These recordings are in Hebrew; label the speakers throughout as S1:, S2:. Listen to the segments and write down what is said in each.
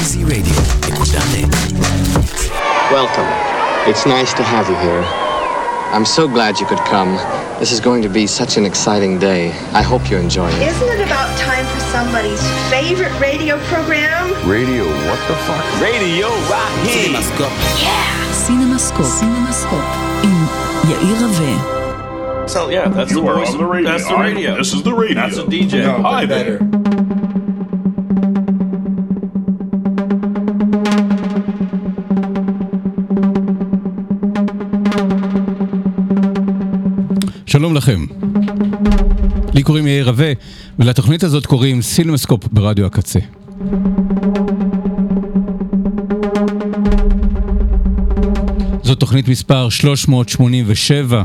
S1: Easy Radio
S2: Welcome. It's nice to have you here. I'm so glad you could come. This is going to be such an exciting day. I hope you enjoy it.
S3: Isn't it about time for somebody's favorite radio program?
S4: Radio, what the fuck?
S1: Radio Rocky.
S5: CinemaScope. Yeah. CinemaScope. CinemaScope. In Yair Rave.
S6: So yeah, that's
S4: you
S6: the,
S4: are on the radio.
S6: That's the radio.
S4: I, this is the radio.
S6: That's a DJ.
S4: No, Hi better.
S7: there. לכם. לי קוראים יאיר רווה, ולתוכנית הזאת קוראים סינמסקופ ברדיו הקצה. זאת תוכנית מספר 387.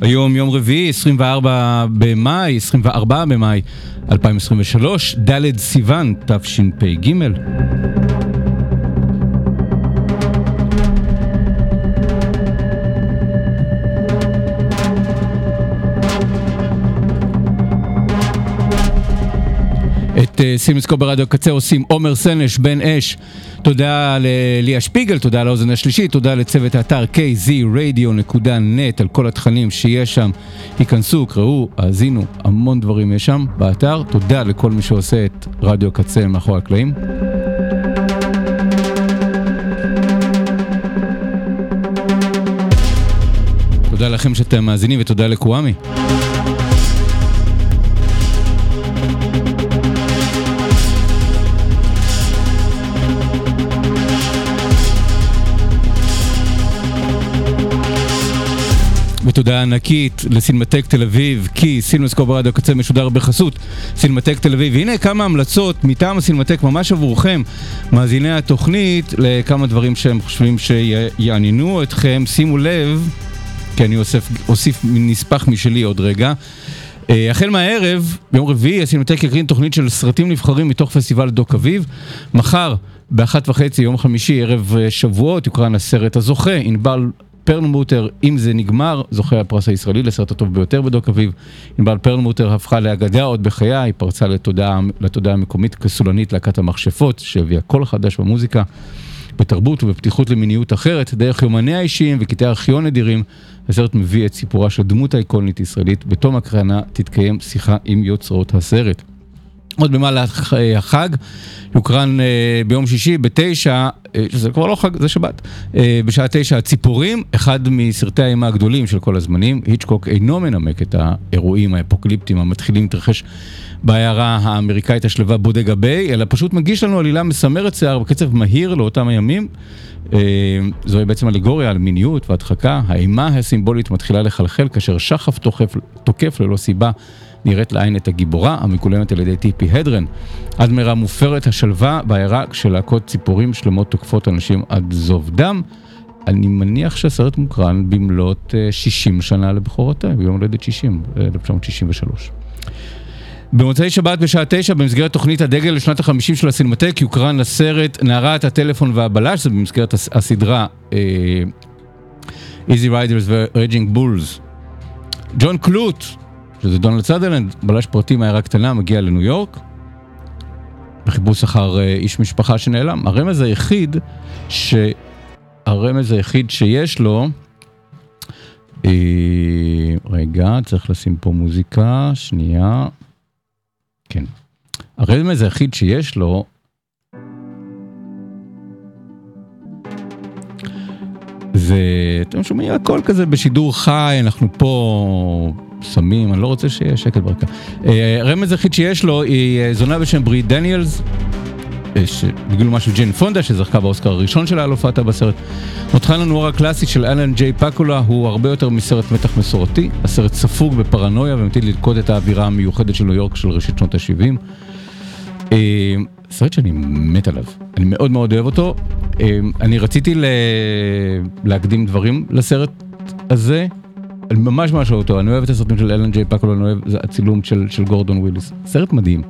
S7: היום יום רביעי, 24 במאי, 24 במאי 2023, ד' סיוון, תשפ"ג. את אה, סימסקו ברדיו הקצה עושים עומר סנש, בן אש, תודה לליה שפיגל, תודה לאוזן השלישית, תודה לצוות האתר kzradio.net על כל התכנים שיש שם. היכנסו, קראו, האזינו, המון דברים יש שם באתר. תודה לכל מי שעושה את רדיו הקצה מאחורי הקלעים. תודה לכם שאתם מאזינים ותודה לקוואמי. ותודה ענקית לסינמטק תל אביב, כי סינמסקופ ברדיו הקצה משודר בחסות סינמטק תל אביב. והנה כמה המלצות מטעם הסינמטק ממש עבורכם, מאזיני התוכנית, לכמה דברים שהם חושבים שיעניינו אתכם. שימו לב, כי אני אוסף, אוסיף נספח משלי עוד רגע. אה, החל מהערב, ביום רביעי, הסינמטק יקרין תוכנית של סרטים נבחרים מתוך פסטיבל דוק אביב. מחר, באחת וחצי, יום חמישי, ערב אה, שבועות, יוקרן הסרט הזוכה, ענבל פרלמוטר, אם זה נגמר, זוכה הפרס הישראלי לסרט הטוב ביותר בדוקאביב. ענבל פרלמוטר הפכה לאגדה עוד בחייה, היא פרצה לתודעה, לתודעה המקומית כסולנית להקת המכשפות, שהביאה קול חדש במוזיקה. בתרבות ובפתיחות למיניות אחרת, דרך יומניה האישיים וקטעי ארכיון נדירים, הסרט מביא את סיפורה של דמות האיקונית ישראלית. בתום הקרנה תתקיים שיחה עם יוצרות הסרט. עוד במהלך אה, החג, יוקרן אה, ביום שישי בתשע, אה, שזה כבר לא חג, זה שבת, בשעה תשע הציפורים, אחד מסרטי האימה הגדולים של כל הזמנים. היצ'קוק אינו מנמק את האירועים האפוקליפטיים המתחילים להתרחש בעיירה האמריקאית השלווה בודגה ביי, אלא פשוט מגיש לנו עלילה מסמרת שיער בקצב מהיר לאותם הימים. זוהי בעצם אלגוריה על מיניות והדחקה. האימה הסימבולית מתחילה לחלחל כאשר שחף תוקף, תוקף ללא סיבה. נראית לעין את הגיבורה המגולמת על ידי טיפי הדרן. עד מהרה מופרת השלווה בעיירה כשלהקות ציפורים שלמות תוקפות אנשים עד זוב דם. אני מניח שהסרט מוקרן במלאת אה, 60 שנה לבכורתה, ביום הולדת 60, אה, 1963. במוצאי שבת בשעה תשע, במסגרת תוכנית הדגל לשנת החמישים של הסינמטק, יוקרן הסרט נערת הטלפון והבלש, זה במסגרת הס- הסדרה אה, Easy Riders ו-Raging Bulls. ג'ון קלוט, שזה דונלד סאדרלנד, בלש פרטי מעיירה קטנה, מגיע לניו יורק, בחיפוש אחר אה, איש משפחה שנעלם. הרמז היחיד, ש... הרמז היחיד שיש לו, אה, רגע, צריך לשים פה מוזיקה, שנייה. כן. הרמז היחיד שיש לו, זה, אתם שומעים הכל כזה בשידור חי, אנחנו פה שמים, אני לא רוצה שיהיה שקט ברקע. אה, הרמז היחיד שיש לו היא אה, זונה בשם ברי דניאלס, אה, שבגלו משהו ג'יין פונדה שזכתה באוסקר הראשון שלה על הופעתה בסרט. לנו אור הקלאסי של אלן ג'יי פקולה הוא הרבה יותר מסרט מתח מסורתי. הסרט ספוג בפרנויה ומטיל ללכוד את האווירה המיוחדת של ניו יורק של ראשית שנות ה-70. אה, סרט שאני מת עליו, אני מאוד מאוד אוהב אותו. אני רציתי. להקדים דברים לסרט הזה. אני ממש ממש אוהב אותו, אני אוהב את הסרטים של אלן ג'יי פאקולה, אני אוהב את הצילום של, של גורדון וויליס. סרט מדהים.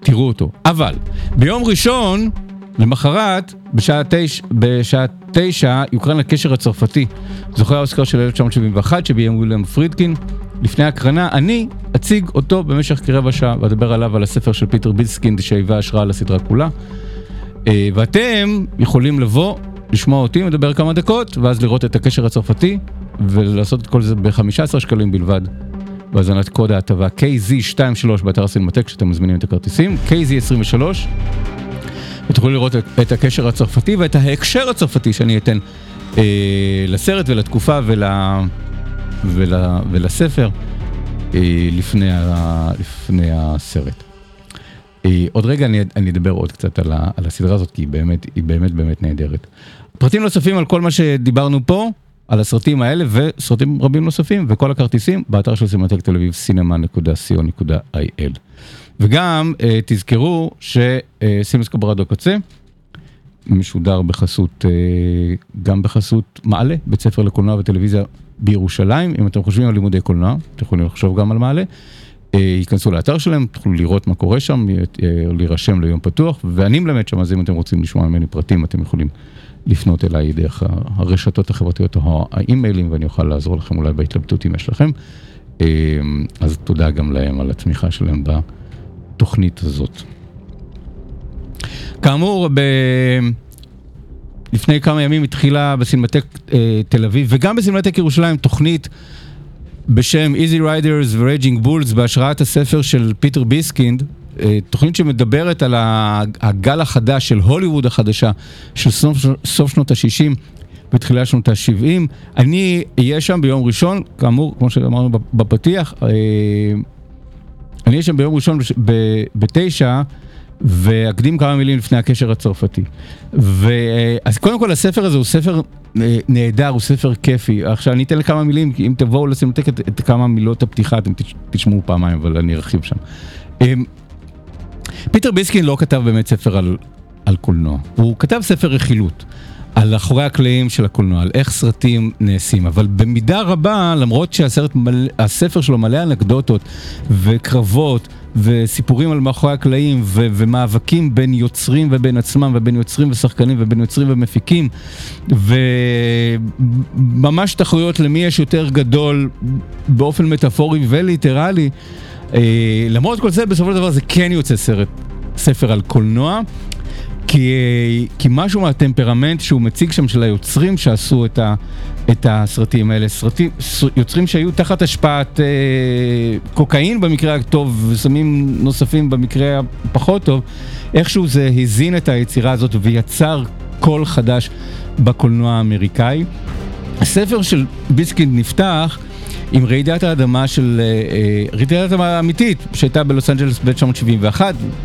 S7: תראו אותו. אבל, ביום ראשון, למחרת, בשעה תשע, בשעה תשע, יוקרן הקשר הצרפתי. זוכה האוסקר של 1971 שביים וויליאם פרידקין. לפני הקרנה, אני אציג אותו במשך כרבע שעה ואדבר עליו על הספר של פיטר ביסקינד שהיווה השראה לסדרה כולה. אה, ואתם יכולים לבוא, לשמוע אותי מדבר כמה דקות, ואז לראות את הקשר הצרפתי, ולעשות את כל זה ב-15 שקלים בלבד. בהזנת קוד ההטבה KZ23 באתר סינמטק כשאתם מזמינים את הכרטיסים, KZ23. ותוכלו לראות את הקשר הצרפתי ואת ההקשר הצרפתי שאני אתן אה, לסרט ולתקופה ול, ול, ולספר אה, לפני, ה, לפני הסרט. אה, עוד רגע אני, אני אדבר עוד קצת על, ה, על הסדרה הזאת כי היא באמת, היא באמת באמת נהדרת. פרטים נוספים על כל מה שדיברנו פה, על הסרטים האלה וסרטים רבים נוספים וכל הכרטיסים באתר של סינמטק תל אביב cinema.co.il. וגם אה, תזכרו שסינמסקו ברדיו קצה משודר בחסות, אה, גם בחסות מעלה, בית ספר לקולנוע וטלוויזיה בירושלים. אם אתם חושבים על לימודי קולנוע, אתם יכולים לחשוב גם על מעלה. אה, ייכנסו לאתר שלהם, תוכלו לראות מה קורה שם, אה, להירשם ליום פתוח, ואני מלמד שם, אז אם אתם רוצים לשמוע ממני פרטים, אתם יכולים לפנות אליי דרך הרשתות החברתיות או האימיילים, ואני אוכל לעזור לכם אולי בהתלבטות אם יש לכם. אה, אז תודה גם להם על התמיכה שלהם בתוכנית הזאת. כאמור, ב... לפני כמה ימים התחילה בסינמטק אה, תל אביב וגם בסינמטק ירושלים תוכנית בשם Easy Riders ו-Raging Bulls בהשראת הספר של פיטר ביסקינד, תוכנית שמדברת על הגל החדש של הוליווד החדשה של סוף, סוף שנות ה-60 ותחילת שנות ה-70. אני אהיה שם ביום ראשון, כאמור, כמו שאמרנו בפתיח, אה, אני אהיה שם ביום ראשון בתשע. ואקדים כמה מילים לפני הקשר הצרפתי. ו... אז קודם כל הספר הזה הוא ספר אה, נהדר, הוא ספר כיפי. עכשיו אני אתן לכמה מילים, אם תבואו לסמטק את, את כמה מילות הפתיחה, אתם תשמעו פעמיים, אבל אני ארחיב שם. פיטר ביסקין לא כתב באמת ספר על, על קולנוע, הוא כתב ספר רכילות. על אחורי הקלעים של הקולנוע, על איך סרטים נעשים, אבל במידה רבה, למרות שהספר שלו מלא אנקדוטות וקרבות וסיפורים על מאחורי הקלעים ו- ומאבקים בין יוצרים ובין עצמם ובין יוצרים ושחקנים ובין יוצרים ומפיקים וממש תחרויות למי יש יותר גדול באופן מטאפורי וליטרלי. אה, למרות כל זה, בסופו של דבר זה כן יוצא סרט, ספר על קולנוע. כי, כי משהו מהטמפרמנט שהוא מציג שם של היוצרים שעשו את, ה, את הסרטים האלה, סרטים, יוצרים שהיו תחת השפעת אה, קוקאין במקרה הטוב וסמים נוספים במקרה הפחות טוב, איכשהו זה הזין את היצירה הזאת ויצר קול חדש בקולנוע האמריקאי. הספר של ביסקינד נפתח עם רעידת האדמה של, אה, אה, רעידת האדמה האמיתית שהייתה בלוס אנג'לס ב-1971,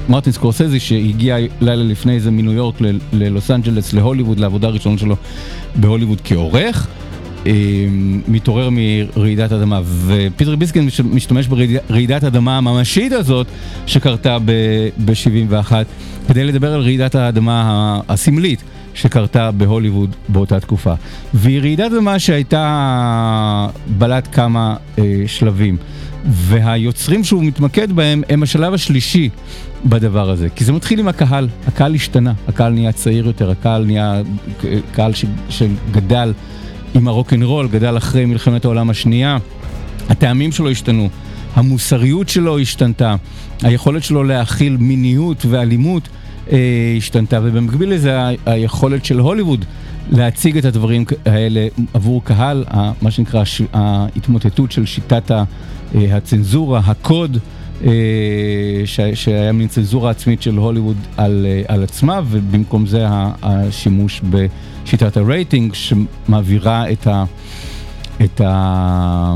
S7: מרטין סקורסזי שהגיע לילה לפני זה מניו יורק ללוס אנג'לס, להוליווד, לעבודה הראשונה שלו בהוליווד כעורך. אה, מתעורר מרעידת אדמה, ופיטר ביסקינד משתמש ברעידת אדמה הממשית הזאת שקרתה ב-71 כדי לדבר על רעידת האדמה הסמלית. שקרתה בהוליווד באותה תקופה. והיא רעידת אדמה שהייתה בלט כמה אה, שלבים. והיוצרים שהוא מתמקד בהם הם השלב השלישי בדבר הזה. כי זה מתחיל עם הקהל, הקהל השתנה, הקהל נהיה צעיר יותר, הקהל נהיה קהל ש, שגדל עם הרוקנרול, גדל אחרי מלחמת העולם השנייה, הטעמים שלו השתנו, המוסריות שלו השתנתה, היכולת שלו להכיל מיניות ואלימות אה, השתנתה, ובמקביל לזה היכולת של הוליווד להציג את הדברים האלה עבור קהל, מה שנקרא ההתמוטטות של שיטת אה, הצנזורה, הקוד. אה, שהיה מין צנזורה עצמית של הוליווד על, על עצמה, ובמקום זה השימוש בשיטת הרייטינג שמעבירה את, ה, את, ה,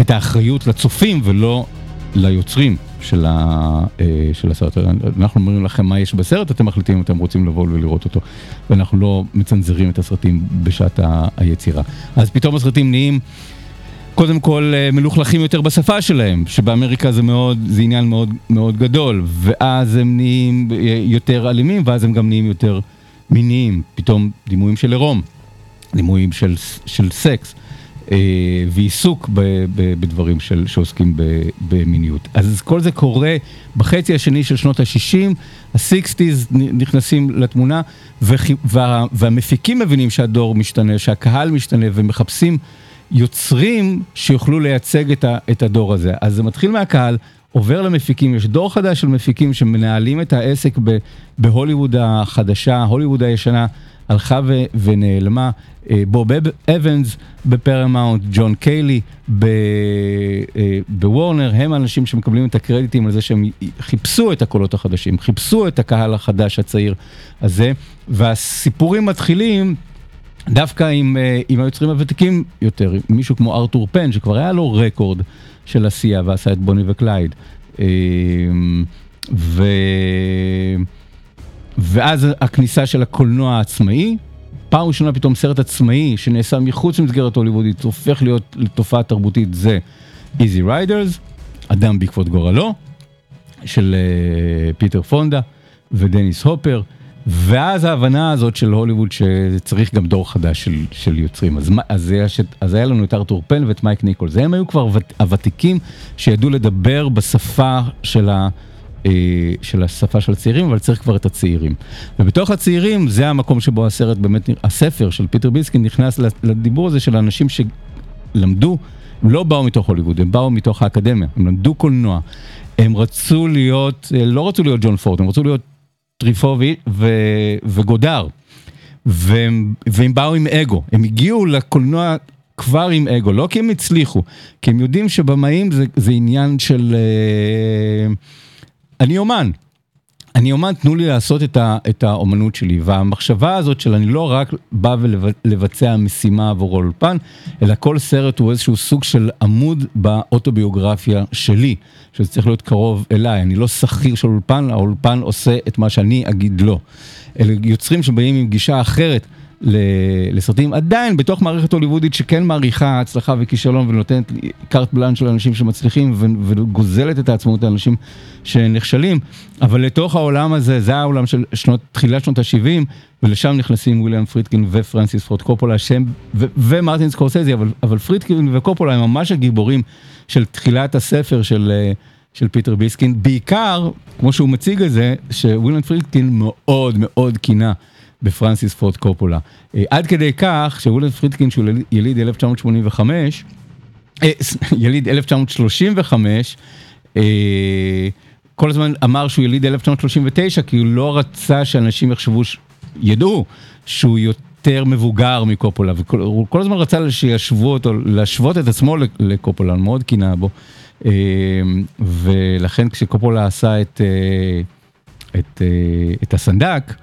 S7: את האחריות לצופים ולא ליוצרים. של, ה, אה, של הסרט. אנחנו אומרים לכם מה יש בסרט, אתם מחליטים אם אתם רוצים לבוא ולראות אותו. ואנחנו לא מצנזרים את הסרטים בשעת ה, היצירה. אז פתאום הסרטים נהיים... קודם כל אה, מלוכלכים יותר בשפה שלהם, שבאמריקה זה מאוד, זה עניין מאוד מאוד גדול, ואז הם נהיים אה, יותר אלימים, ואז הם גם נהיים יותר מיניים, פתאום דימויים של עירום, דימויים של, של סקס. אה, ועיסוק בדברים של, שעוסקים במיניות. אז כל זה קורה בחצי השני של שנות ה-60, ה-60's נכנסים לתמונה, וה, והמפיקים מבינים שהדור משתנה, שהקהל משתנה, ומחפשים יוצרים שיוכלו לייצג את, ה, את הדור הזה. אז זה מתחיל מהקהל, עובר למפיקים, יש דור חדש של מפיקים שמנהלים את העסק ב, בהוליווד החדשה, הוליווד הישנה. הלכה ו- ונעלמה. אה, בוב אבנס בפרמאונט, ג'ון קאלי אה, בוורנר, הם האנשים שמקבלים את הקרדיטים על זה שהם חיפשו את הקולות החדשים, חיפשו את הקהל החדש הצעיר הזה, והסיפורים מתחילים דווקא עם, אה, עם היוצרים הוותיקים יותר, מישהו כמו ארתור פן, שכבר היה לו רקורד של עשייה ועשה את בוני וקלייד. ו... ואז הכניסה של הקולנוע העצמאי, פעם ראשונה פתאום סרט עצמאי שנעשה מחוץ למסגרת הוליוודית, הופך להיות לתופעה תרבותית, זה Easy Riders, אדם בעקבות גורלו, של אה, פיטר פונדה ודניס הופר, ואז ההבנה הזאת של הוליווד שצריך גם דור חדש של, של יוצרים. אז, אז, היה, אז היה לנו את ארתור פן ואת מייק ניקולס, הם היו כבר הוותיקים שידעו לדבר בשפה של ה... אה, של השפה של הצעירים, אבל צריך כבר את הצעירים. ובתוך הצעירים זה המקום שבו הסרט באמת, הספר של פיטר ביסקינד נכנס לדיבור הזה של האנשים שלמדו, הם לא באו מתוך הוליווד, הם באו מתוך האקדמיה, הם למדו קולנוע. הם רצו להיות, אה, לא רצו להיות ג'ון פורד, הם רצו להיות טריפו ו, וגודאר. והם, והם באו עם אגו, הם הגיעו לקולנוע כבר עם אגו, לא כי הם הצליחו, כי הם יודעים שבמאים זה, זה עניין של... Uh, אני אומן. אני אומן, תנו לי לעשות את, ה, את האומנות שלי. והמחשבה הזאת של אני לא רק בא ולבצע משימה עבור האולפן, אלא כל סרט הוא איזשהו סוג של עמוד באוטוביוגרפיה שלי, שזה צריך להיות קרוב אליי. אני לא שכיר של אולפן, האולפן עושה את מה שאני אגיד לו. אלה יוצרים שבאים עם גישה אחרת. לסרטים, עדיין בתוך מערכת הוליוודית שכן מעריכה הצלחה וכישלון ונותנת קארט בלאנש של אנשים שמצליחים וגוזלת את העצמאות לאנשים שנכשלים, אבל לתוך העולם הזה, זה העולם של שנות, תחילת שנות ה-70, ולשם נכנסים וויליאם פרידקין ופרנסיס פורד קופולה, שהם, ומרטין סקורסזי, אבל, אבל פרידקין וקופולה הם ממש הגיבורים של תחילת הספר של... של פיטר ביסקינד, בעיקר, כמו שהוא מציג את זה, שוויליאם פרידקין מאוד מאוד קינא בפרנסיס פורד קופולה. אה, עד כדי כך שאולד פרידקין שהוא יליד 1985, אה, יליד 1935, אה, כל הזמן אמר שהוא יליד 1939 כי הוא לא רצה שאנשים יחשבו, ידעו שהוא יותר מבוגר מקופולה, והוא כל הזמן רצה שישוו אותו, להשוות את עצמו לקופולה, מאוד קינה בו. ולכן כשקופולה עשה את, את, את הסנדק,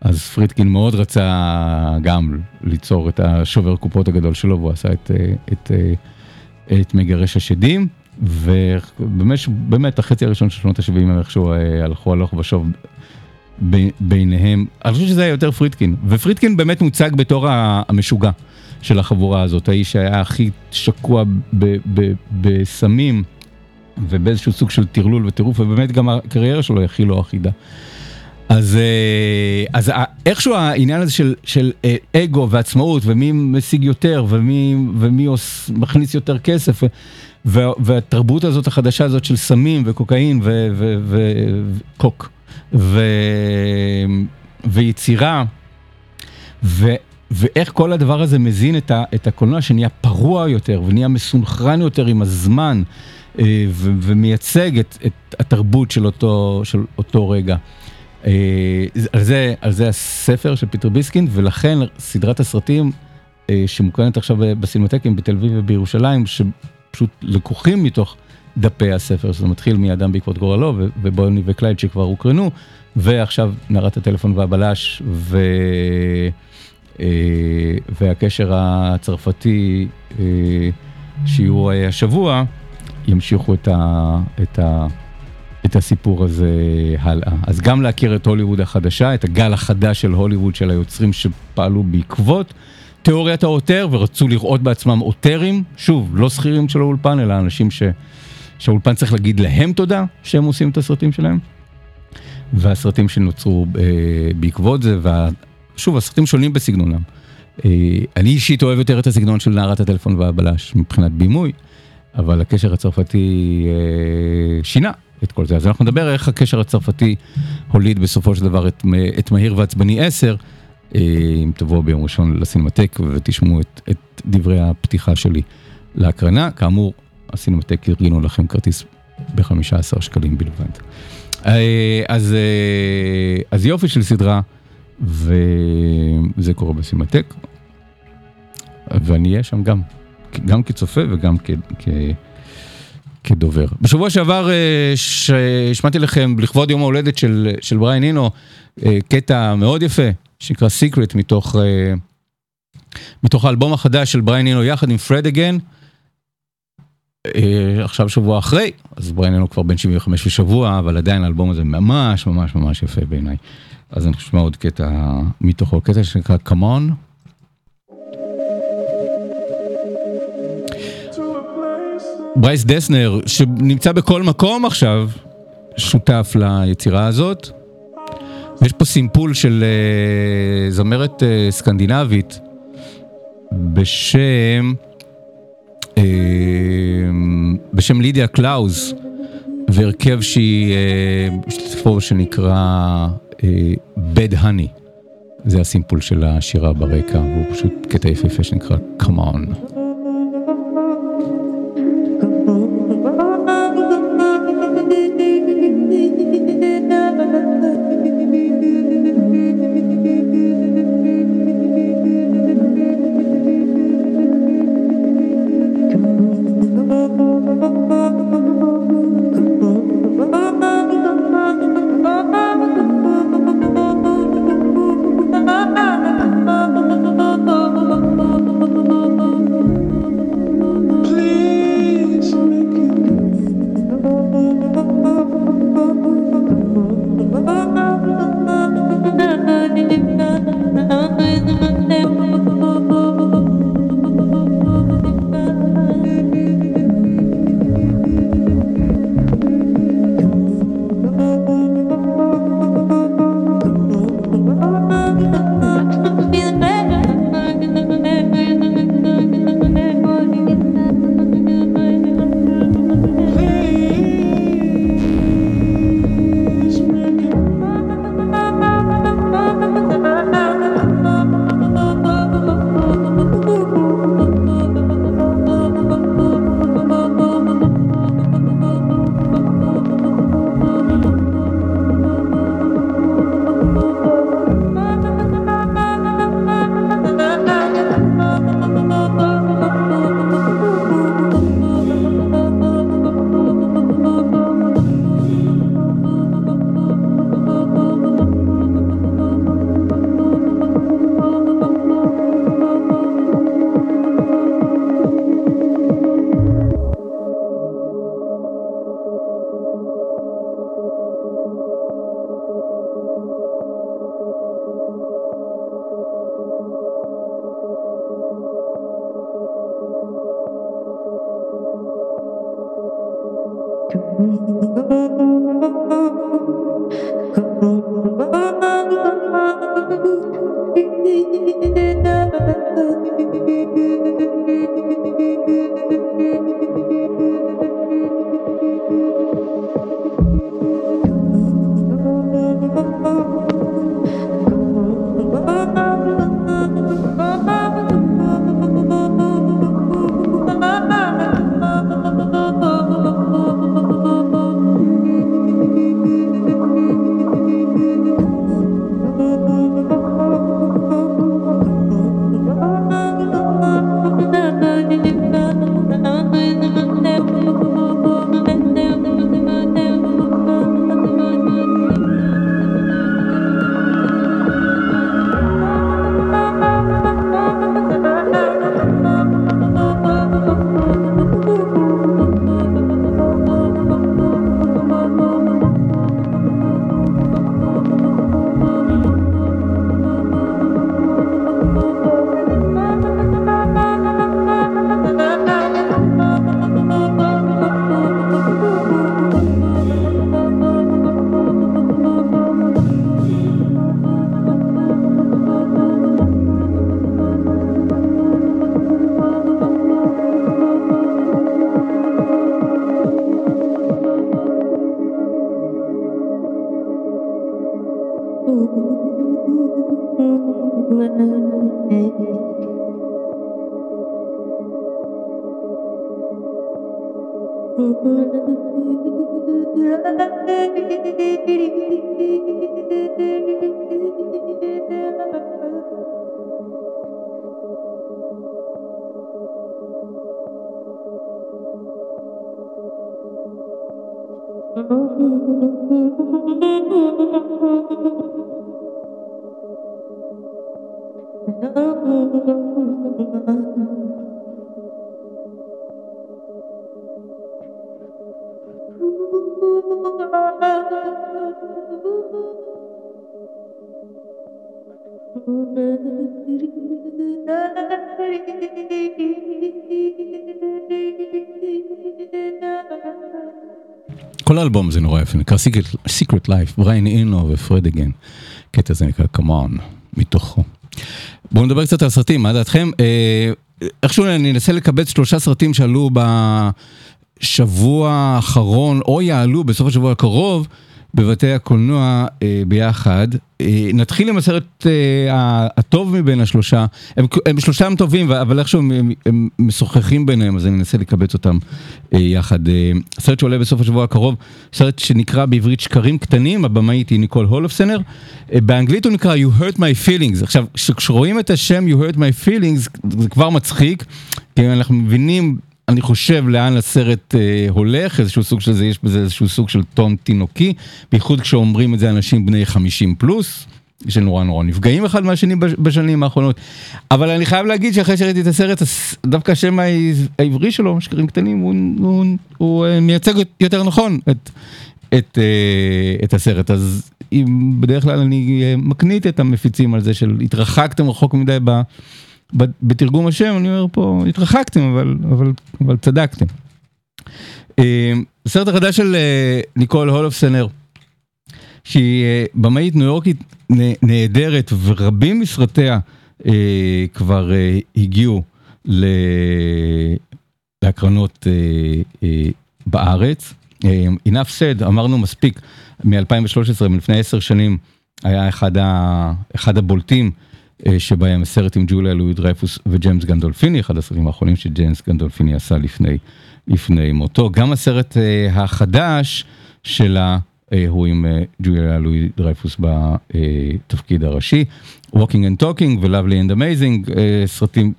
S7: אז פרידקין מאוד רצה גם ליצור את השובר קופות הגדול שלו, והוא עשה את, את, את, את מגרש השדים, ובאמת החצי הראשון של שנות ה-70 הם איכשהו אה, הלכו הלוך ושוב ביניהם. אני חושב שזה היה יותר פרידקין, ופרידקין באמת מוצג בתור המשוגע של החבורה הזאת, האיש שהיה הכי שקוע בסמים. ובאיזשהו סוג של טרלול וטירוף, ובאמת גם הקריירה שלו היא הכי לא אחידה. אז, אה, אז איכשהו העניין הזה של, של אה, אגו ועצמאות ומי משיג יותר ומי, ומי עוש, מכניס יותר כסף והתרבות הזאת החדשה הזאת של סמים וקוקאין וקוק ויצירה ו, ואיך כל הדבר הזה מזין את, ה, את הקולנוע שנהיה פרוע יותר ונהיה מסונכרן יותר עם הזמן אה, ו, ומייצג את, את התרבות של אותו, של אותו רגע. אה, על זה, על זה הספר של פיטר ביסקינד, ולכן סדרת הסרטים אה, שמוקרנת עכשיו בסינמטקים בתל אביב ובירושלים, שפשוט לקוחים מתוך דפי הספר, שזה מתחיל מאדם בעקבות גורלו, ובוני וקלייד שכבר הוקרנו, ועכשיו נערת הטלפון והבלש, ו... אה, והקשר הצרפתי שיהיו השבוע, ימשיכו את ה... את ה את הסיפור הזה הלאה. אז גם להכיר את הוליווד החדשה, את הגל החדש של הוליווד של היוצרים שפעלו בעקבות תיאוריית העותר ורצו לראות בעצמם עותרים, שוב, לא שכירים של האולפן, אלא אנשים ש... שהאולפן צריך להגיד להם תודה שהם עושים את הסרטים שלהם. והסרטים שנוצרו אה, בעקבות זה, וה... שוב, הסרטים שונים בסגנונם. אה, אני אישית אוהב יותר את הסגנון של נערת הטלפון והבלש מבחינת בימוי, אבל הקשר הצרפתי אה, שינה את כל זה. אז אנחנו נדבר איך הקשר הצרפתי הוליד בסופו של דבר את, את מהיר ועצבני 10, אה, אם תבואו ביום ראשון לסינמטק ותשמעו את, את דברי הפתיחה שלי להקרנה. כאמור, הסינמטק ארגנו לכם כרטיס ב-15 שקלים בלבד. אה, אז, אה, אז יופי של סדרה, וזה קורה בסינמטק, ואני אהיה שם גם, גם כצופה וגם כ... כ כדובר. בשבוע שעבר השמעתי לכם לכבוד יום ההולדת של, של בריאן אינו, קטע מאוד יפה שנקרא Secret מתוך, מתוך האלבום החדש של בריאן אינו יחד עם פרד אגיין. עכשיו שבוע אחרי, אז בריאן אינו כבר בן 75 ושבוע, אבל עדיין האלבום הזה ממש ממש ממש יפה בעיניי. אז אני חושב עוד קטע מתוכו, קטע שנקרא Come On. ברייס דסנר, שנמצא בכל מקום עכשיו, שותף ליצירה הזאת. ויש פה סימפול של אה, זמרת אה, סקנדינבית בשם, אה, בשם לידיה קלאוז, והרכב שהיא, uh, שנקרא uh, Bad Honey. זה הסימפול של השירה ברקע, והוא פשוט קטע יפהפה שנקרא Come On. כל האלבום זה נורא יפה, נקרא Secret Life, בריין אינו ופרד אגן. קטע זה נקרא Come מתוכו. בואו נדבר קצת על סרטים, מה דעתכם? אה, איכשהו אני אנסה לקבץ שלושה סרטים שעלו בשבוע האחרון, או יעלו בסוף השבוע הקרוב. בבתי הקולנוע אה, ביחד. אה, נתחיל עם הסרט אה, הטוב מבין השלושה, הם, הם שלושתם טובים, אבל איכשהו הם, הם, הם משוחחים ביניהם, אז אני אנסה לקבץ אותם אה, יחד. אה, סרט שעולה בסוף השבוע הקרוב, סרט שנקרא בעברית שקרים קטנים, הבמאית היא ניקול הולפסנר. אה, באנגלית הוא נקרא You hurt my feelings. עכשיו, כשרואים את השם You hurt my feelings, זה כבר מצחיק, כי אנחנו מבינים... אני חושב לאן הסרט אה, הולך, איזשהו סוג של זה, יש בזה איזשהו סוג של טון תינוקי, בייחוד כשאומרים את זה אנשים בני 50 פלוס, שנורא נורא נפגעים אחד מהשני בשנים האחרונות. אבל אני חייב להגיד שאחרי שראיתי את הסרט, דווקא השם העברי שלו, שקרים קטנים, הוא, הוא, הוא, אה, מייצג יותר נכון את, את, אה, את הסרט. אז אם בדרך כלל אני אה, מקנית את המפיצים על זה של התרחקתם רחוק מדי ב... בתרגום השם אני אומר פה התרחקתם אבל אבל אבל צדקתם. הסרט החדש של ניקול הולופסנר שהיא במאית ניו יורקית נהדרת ורבים מסרטיה כבר הגיעו להקרנות בארץ. enough said אמרנו מספיק מ-2013 מלפני עשר שנים היה אחד, אחד הבולטים שבהם הסרט עם ג'וליה לואי דרייפוס וג'יימס גנדולפיני, אחד הסרטים האחרונים שג'יימס גנדולפיני עשה לפני, לפני מותו. גם הסרט החדש שלה הוא עם ג'וליה לואי דרייפוס בתפקיד הראשי. Walking and Talking ו-Lovely and Amazing, סרטים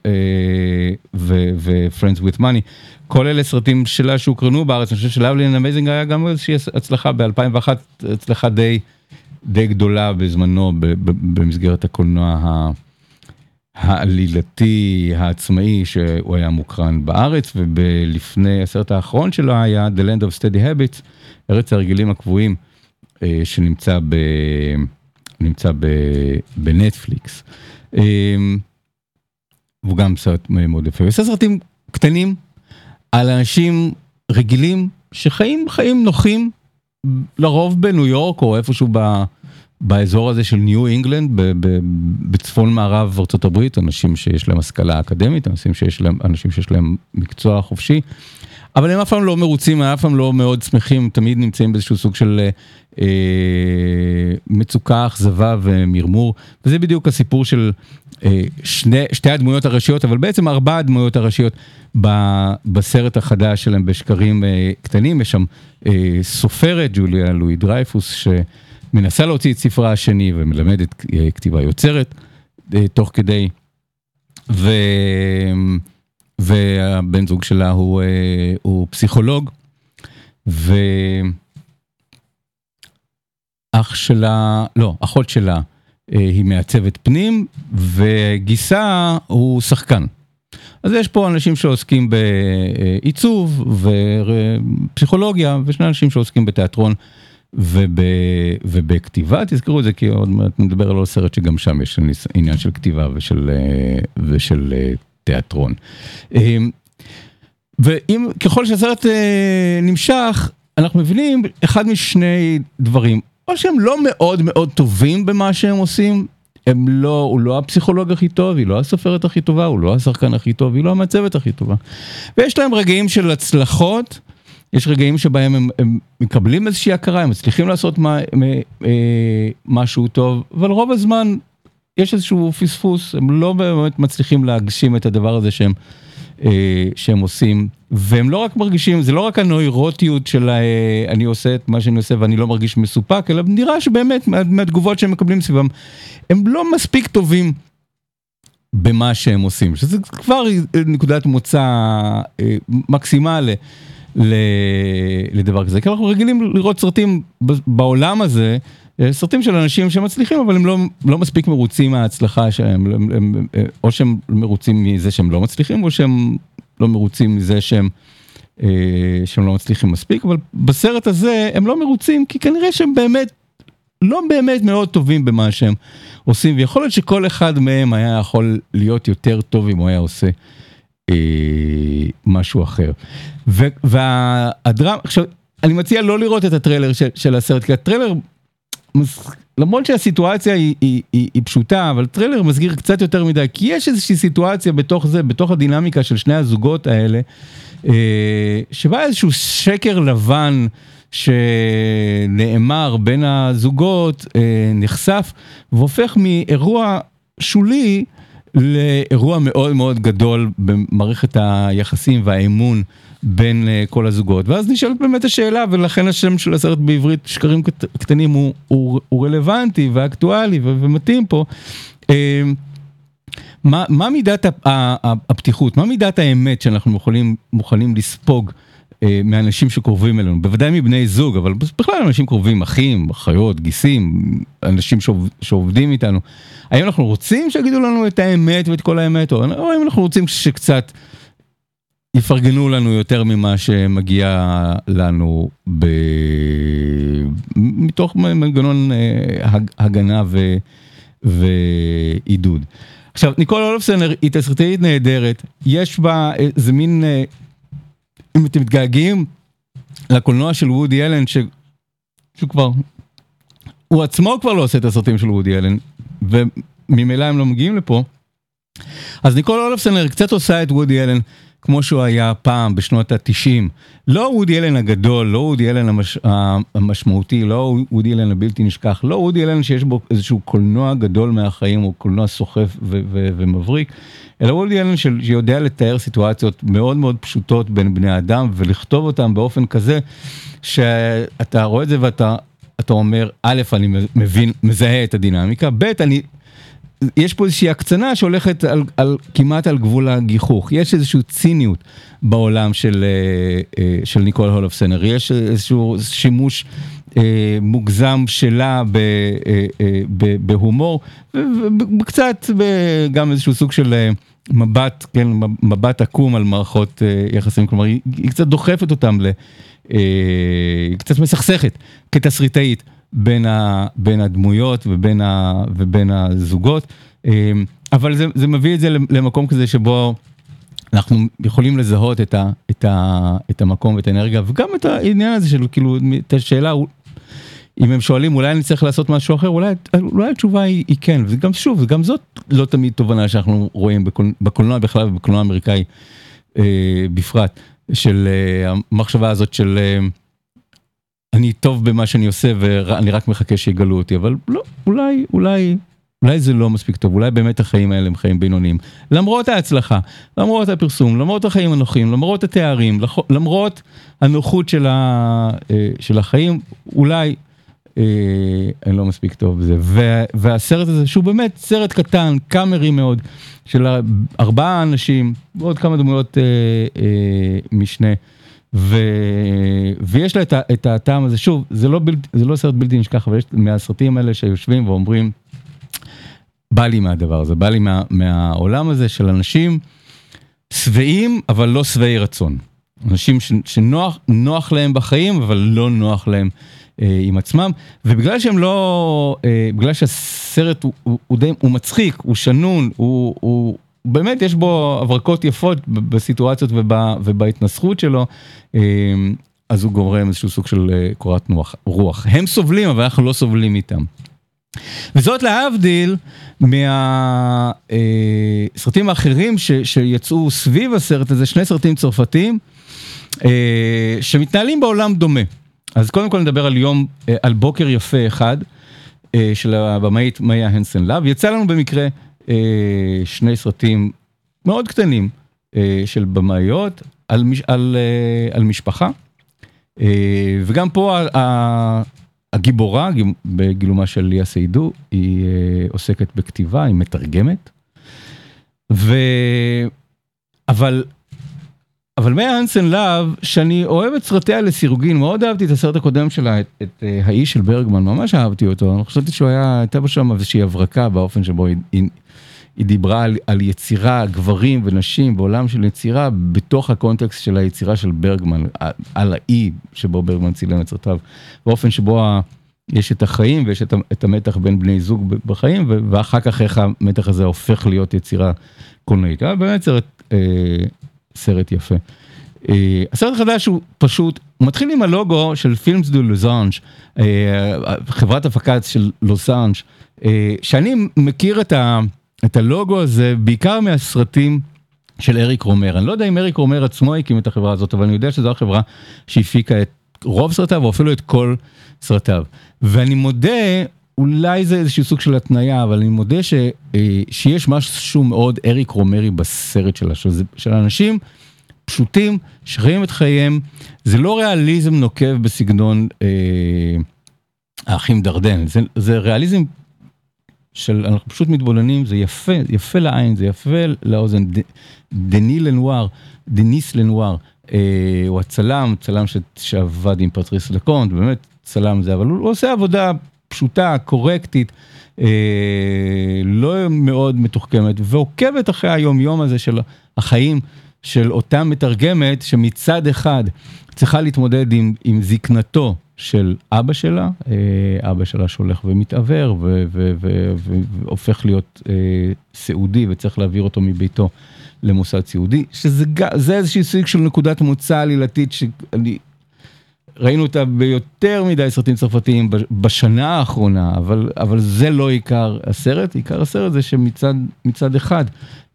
S7: ו-Friends with Money, כל אלה סרטים שלה שהוקרנו בארץ, אני חושב ש-Lovely and Amazing היה גם איזושהי הצלחה ב-2001, הצלחה די... די גדולה בזמנו במסגרת הקולנוע העלילתי העצמאי שהוא היה מוקרן בארץ ולפני הסרט האחרון שלו היה The Land of Steady Habits, ארץ הרגילים הקבועים שנמצא ב... נמצא ב... בנטפליקס. והוא גם סרט מאוד יפה. הוא עושה סרטים קטנים על אנשים רגילים שחיים חיים נוחים לרוב בניו יורק או איפשהו ב, באזור הזה של ניו אינגלנד בצפון מערב ארה"ב, אנשים שיש להם השכלה אקדמית, אנשים שיש להם, אנשים שיש להם מקצוע חופשי, אבל הם אף פעם לא מרוצים, הם אף פעם לא מאוד שמחים, תמיד נמצאים באיזשהו סוג של אה, מצוקה, אכזבה ומרמור, וזה בדיוק הסיפור של אה, שני, שתי הדמויות הראשיות, אבל בעצם ארבע הדמויות הראשיות ב, בסרט החדש שלהם בשקרים אה, קטנים, יש שם אה, סופרת, ג'וליה לואי דרייפוס, שמנסה להוציא את ספרה השני ומלמדת אה, כתיבה יוצרת אה, תוך כדי, ו... והבן זוג שלה הוא, הוא פסיכולוג, ואח שלה, לא, אחות שלה היא מעצבת פנים, וגיסה הוא שחקן. אז יש פה אנשים שעוסקים בעיצוב ופסיכולוגיה, ושני אנשים שעוסקים בתיאטרון וב, ובכתיבה, תזכרו את זה כי עוד מעט נדבר על עוד סרט שגם שם יש עניין של כתיבה ושל, ושל תיאטרון. ואם ככל שהסרט נמשך, אנחנו מבינים אחד משני דברים, או שהם לא מאוד מאוד טובים במה שהם עושים, הם לא, הוא לא הפסיכולוג הכי טוב, היא לא הסופרת הכי טובה, הוא לא השחקן הכי טוב, היא לא המצבת הכי טובה. ויש להם רגעים של הצלחות, יש רגעים שבהם הם, הם מקבלים איזושהי הכרה, הם מצליחים לעשות מה, אה, משהו טוב, אבל רוב הזמן יש איזשהו פספוס, הם לא באמת מצליחים להגשים את הדבר הזה שהם, אה, שהם עושים, והם לא רק מרגישים, זה לא רק הנוירוטיות של אה, אני עושה את מה שאני עושה ואני לא מרגיש מסופק, אלא נראה שבאמת מה, מהתגובות שהם מקבלים סביבם, הם לא מספיק טובים. במה שהם עושים, שזה כבר נקודת מוצא אה, מקסימה לדבר כזה, כי אנחנו רגילים לראות סרטים בעולם הזה, אה, סרטים של אנשים שמצליחים אבל הם לא, לא מספיק מרוצים מההצלחה שלהם, הם, הם, אה, או שהם מרוצים מזה שהם לא מצליחים או שהם לא מרוצים מזה שהם, שהם לא מצליחים מספיק, אבל בסרט הזה הם לא מרוצים כי כנראה שהם באמת לא באמת מאוד טובים במה שהם עושים, ויכול להיות שכל אחד מהם היה יכול להיות יותר טוב אם הוא היה עושה אה, משהו אחר. והדרמה, עכשיו, אני מציע לא לראות את הטריילר של, של הסרט, כי הטריילר, למרות שהסיטואציה היא, היא, היא, היא פשוטה, אבל טריילר מסגיר קצת יותר מדי, כי יש איזושהי סיטואציה בתוך זה, בתוך הדינמיקה של שני הזוגות האלה, אה, שבה איזשהו שקר לבן, שנאמר בין הזוגות אה, נחשף והופך מאירוע שולי לאירוע מאוד מאוד גדול במערכת היחסים והאמון בין uh, כל הזוגות. ואז נשאלת באמת השאלה, ולכן השם של הסרט בעברית שקרים קט, קטנים הוא, הוא, הוא רלוונטי ואקטואלי ומתאים פה. Uh, מה, מה מידת הפתיחות, מה מידת האמת שאנחנו יכולים, מוכנים לספוג אה, מאנשים שקרובים אלינו, בוודאי מבני זוג, אבל בכלל אנשים קרובים, אחים, אחיות, גיסים, אנשים שעובד, שעובדים איתנו. האם אנחנו רוצים שיגידו לנו את האמת ואת כל האמת, או, או האם אנחנו רוצים שקצת יפרגנו לנו יותר ממה שמגיע לנו ב... מתוך מנגנון אה, הגנה ו... ועידוד. עכשיו, ניקול אולפסנר היא תסריטאית נהדרת, יש בה איזה מין... אם אתם מתגעגעים לקולנוע של וודי אלן, ש... שהוא כבר, הוא עצמו כבר לא עושה את הסרטים של וודי אלן, וממילא הם לא מגיעים לפה. אז ניקול אולפסנר קצת עושה את וודי אלן כמו שהוא היה פעם בשנות התשעים. לא וודי אלן הגדול, לא וודי אלן המש... המשמעותי, לא וודי אלן הבלתי נשכח, לא וודי אלן שיש בו איזשהו קולנוע גדול מהחיים, או קולנוע סוחף ו- ו- ומבריק, אלא וודי אלן שיודע לתאר סיטואציות מאוד מאוד פשוטות בין בני אדם ולכתוב אותם באופן כזה שאתה רואה את זה ואתה אתה אומר, א', אני מבין, מזהה את הדינמיקה, ב', אני יש פה איזושהי הקצנה שהולכת על, על, כמעט על גבול הגיחוך, יש איזושהי ציניות בעולם של, אה, אה, של ניקול הולופסנר, יש איזשהו שימוש מוגזם שלה ב, ב, בהומור, וקצת גם איזשהו סוג של מבט, כן, מבט עקום על מערכות יחסים, כלומר היא, היא קצת דוחפת אותם, ל, היא קצת מסכסכת כתסריטאית. בין, ה, בין הדמויות ובין, ה, ובין הזוגות, אבל זה, זה מביא את זה למקום כזה שבו אנחנו יכולים לזהות את, ה, את, ה, את המקום ואת האנרגיה, וגם את העניין הזה של כאילו, את השאלה, אם הם שואלים אולי אני צריך לעשות משהו אחר, אולי, אולי התשובה היא, היא כן, וגם שוב, גם זאת לא תמיד תובנה שאנחנו רואים בקול, בקולנוע בכלל ובקולנוע האמריקאי אה, בפרט, של אה, המחשבה הזאת של... אה, אני טוב במה שאני עושה ואני רק מחכה שיגלו אותי, אבל לא, אולי, אולי, אולי זה לא מספיק טוב, אולי באמת החיים האלה הם חיים בינוניים. למרות ההצלחה, למרות הפרסום, למרות החיים הנוחים, למרות התארים, למרות הנוחות של, ה, אה, של החיים, אולי אני לא מספיק טוב בזה. והסרט הזה, שהוא באמת סרט קטן, קאמרי מאוד, של ארבעה אנשים, ועוד כמה דמויות אה, אה, משנה. ו... ויש לה את, ה... את הטעם הזה, שוב, זה לא, בל... זה לא סרט בלתי נשכח, אבל יש מהסרטים האלה שיושבים ואומרים, בא לי מהדבר הזה, בא לי מה... מהעולם הזה של אנשים שבעים, אבל לא שבעי רצון. אנשים ש... שנוח להם בחיים, אבל לא נוח להם אה, עם עצמם, ובגלל שהם לא, אה, בגלל שהסרט הוא, הוא, הוא די, הוא מצחיק, הוא שנון, הוא, הוא, באמת יש בו הברקות יפות בסיטואציות ובהתנסחות שלו, אמ, אז הוא גורם איזשהו סוג של אה, קורת רוח. הם סובלים, אבל אנחנו לא סובלים איתם. וזאת להבדיל מהסרטים אה, האחרים ש, שיצאו סביב הסרט הזה, שני סרטים צרפתיים. אה, שמתנהלים בעולם דומה. אז קודם כל נדבר על יום, אה, על בוקר יפה אחד אה, של הבמאית מאיה הנסן להב. יצא לנו במקרה אה, שני סרטים מאוד קטנים של במאיות על, על, על משפחה. וגם פה הגיבורה, גיל- בגילומה של ליה סיידו, היא עוסקת בכתיבה, היא מתרגמת. ו... אבל, אבל מאיה הנסן להב, שאני אוהב את סרטיה לסירוגין, מאוד אהבתי את הסרט הקודם שלה, את, אה, האיש של ברגמן, ממש אהבתי אותו, חשבתי שהוא היה, הייתה בו שם איזושהי הברקה באופן שבו היא, היא, דיברה על, על יצירה, גברים ונשים בעולם של יצירה, בתוך הקונטקסט של היצירה של ברגמן, על, על האי שבו ברגמן צילם את סרטיו, באופן שבו ה... יש את החיים ויש את, את המתח בין בני זוג בחיים, ו- ואחר כך איך המתח הזה הופך להיות יצירה קולנועית. באמת סרט, אה, סרט יפה. אה, הסרט החדש הוא פשוט, הוא מתחיל עם הלוגו של פילמס דו לוזאנג', אה, חברת הפקה של לוזאנג', אה, שאני מכיר את, ה, את הלוגו הזה בעיקר מהסרטים של אריק רומר. אני לא יודע אם אריק רומר עצמו הקים את החברה הזאת, אבל אני יודע שזו החברה שהפיקה את רוב סרטיו, או אפילו את כל סרטיו. ואני מודה, אולי זה איזשהו סוג של התניה, אבל אני מודה ש, אה, שיש משהו מאוד אריק רוהמרי בסרט שלה, שזה, של אנשים פשוטים שחיים את חייהם, זה לא ריאליזם נוקב בסגנון אה, האחים דרדן, זה, זה ריאליזם של אנחנו פשוט מתבוננים, זה יפה, יפה לעין, זה יפה לאוזן. ד, דני לנואר, דניס לנואר, אה, הוא הצלם, צלם ש, שעבד עם פטריס לקונט, באמת צלם זה, אבל הוא, הוא עושה עבודה פשוטה, קורקטית, אה, לא מאוד מתוחכמת, ועוקבת אחרי היום יום הזה של החיים של אותה מתרגמת, שמצד אחד צריכה להתמודד עם, עם זקנתו של אבא שלה, אה, אבא שלה שהולך ומתעוור והופך להיות אה, סיעודי וצריך להעביר אותו מביתו למוסד סיעודי, שזה זה איזשהו סוג של נקודת מוצא עלילתית שאני... ראינו אותה ביותר מדי סרטים צרפתיים בשנה האחרונה, אבל, אבל זה לא עיקר הסרט, עיקר הסרט זה שמצד מצד אחד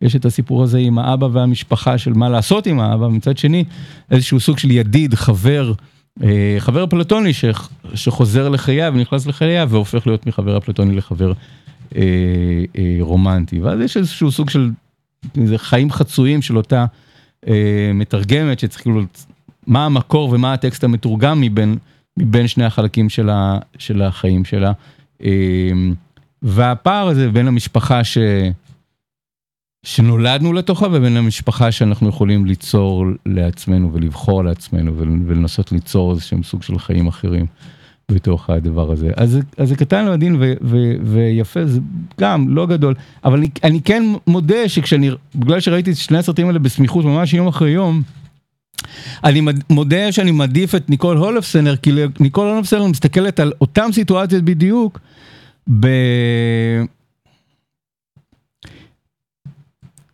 S7: יש את הסיפור הזה עם האבא והמשפחה של מה לעשות עם האבא, מצד שני איזשהו סוג של ידיד, חבר, אה, חבר פלטוני ש, שחוזר לחייו ונכנס לחייו והופך להיות מחבר הפלטוני לחבר אה, אה, רומנטי, ואז יש איזשהו סוג של חיים חצויים של אותה אה, מתרגמת שצריך כאילו מה המקור ומה הטקסט המתורגם מבין, מבין שני החלקים של, ה, של החיים שלה. אה, והפער הזה בין המשפחה ש, שנולדנו לתוכה ובין המשפחה שאנחנו יכולים ליצור לעצמנו ולבחור לעצמנו ולנסות ליצור איזה שהם סוג של חיים אחרים בתוך הדבר הזה. אז, אז זה קטן ועדין ויפה, זה גם לא גדול, אבל אני, אני כן מודה שכשאני, בגלל שראיתי את שני הסרטים האלה בסמיכות ממש יום אחרי יום, אני מודה שאני מעדיף את ניקול הולפסנר, כי ניקול הולפסנר מסתכלת על אותם סיטואציות בדיוק, ב...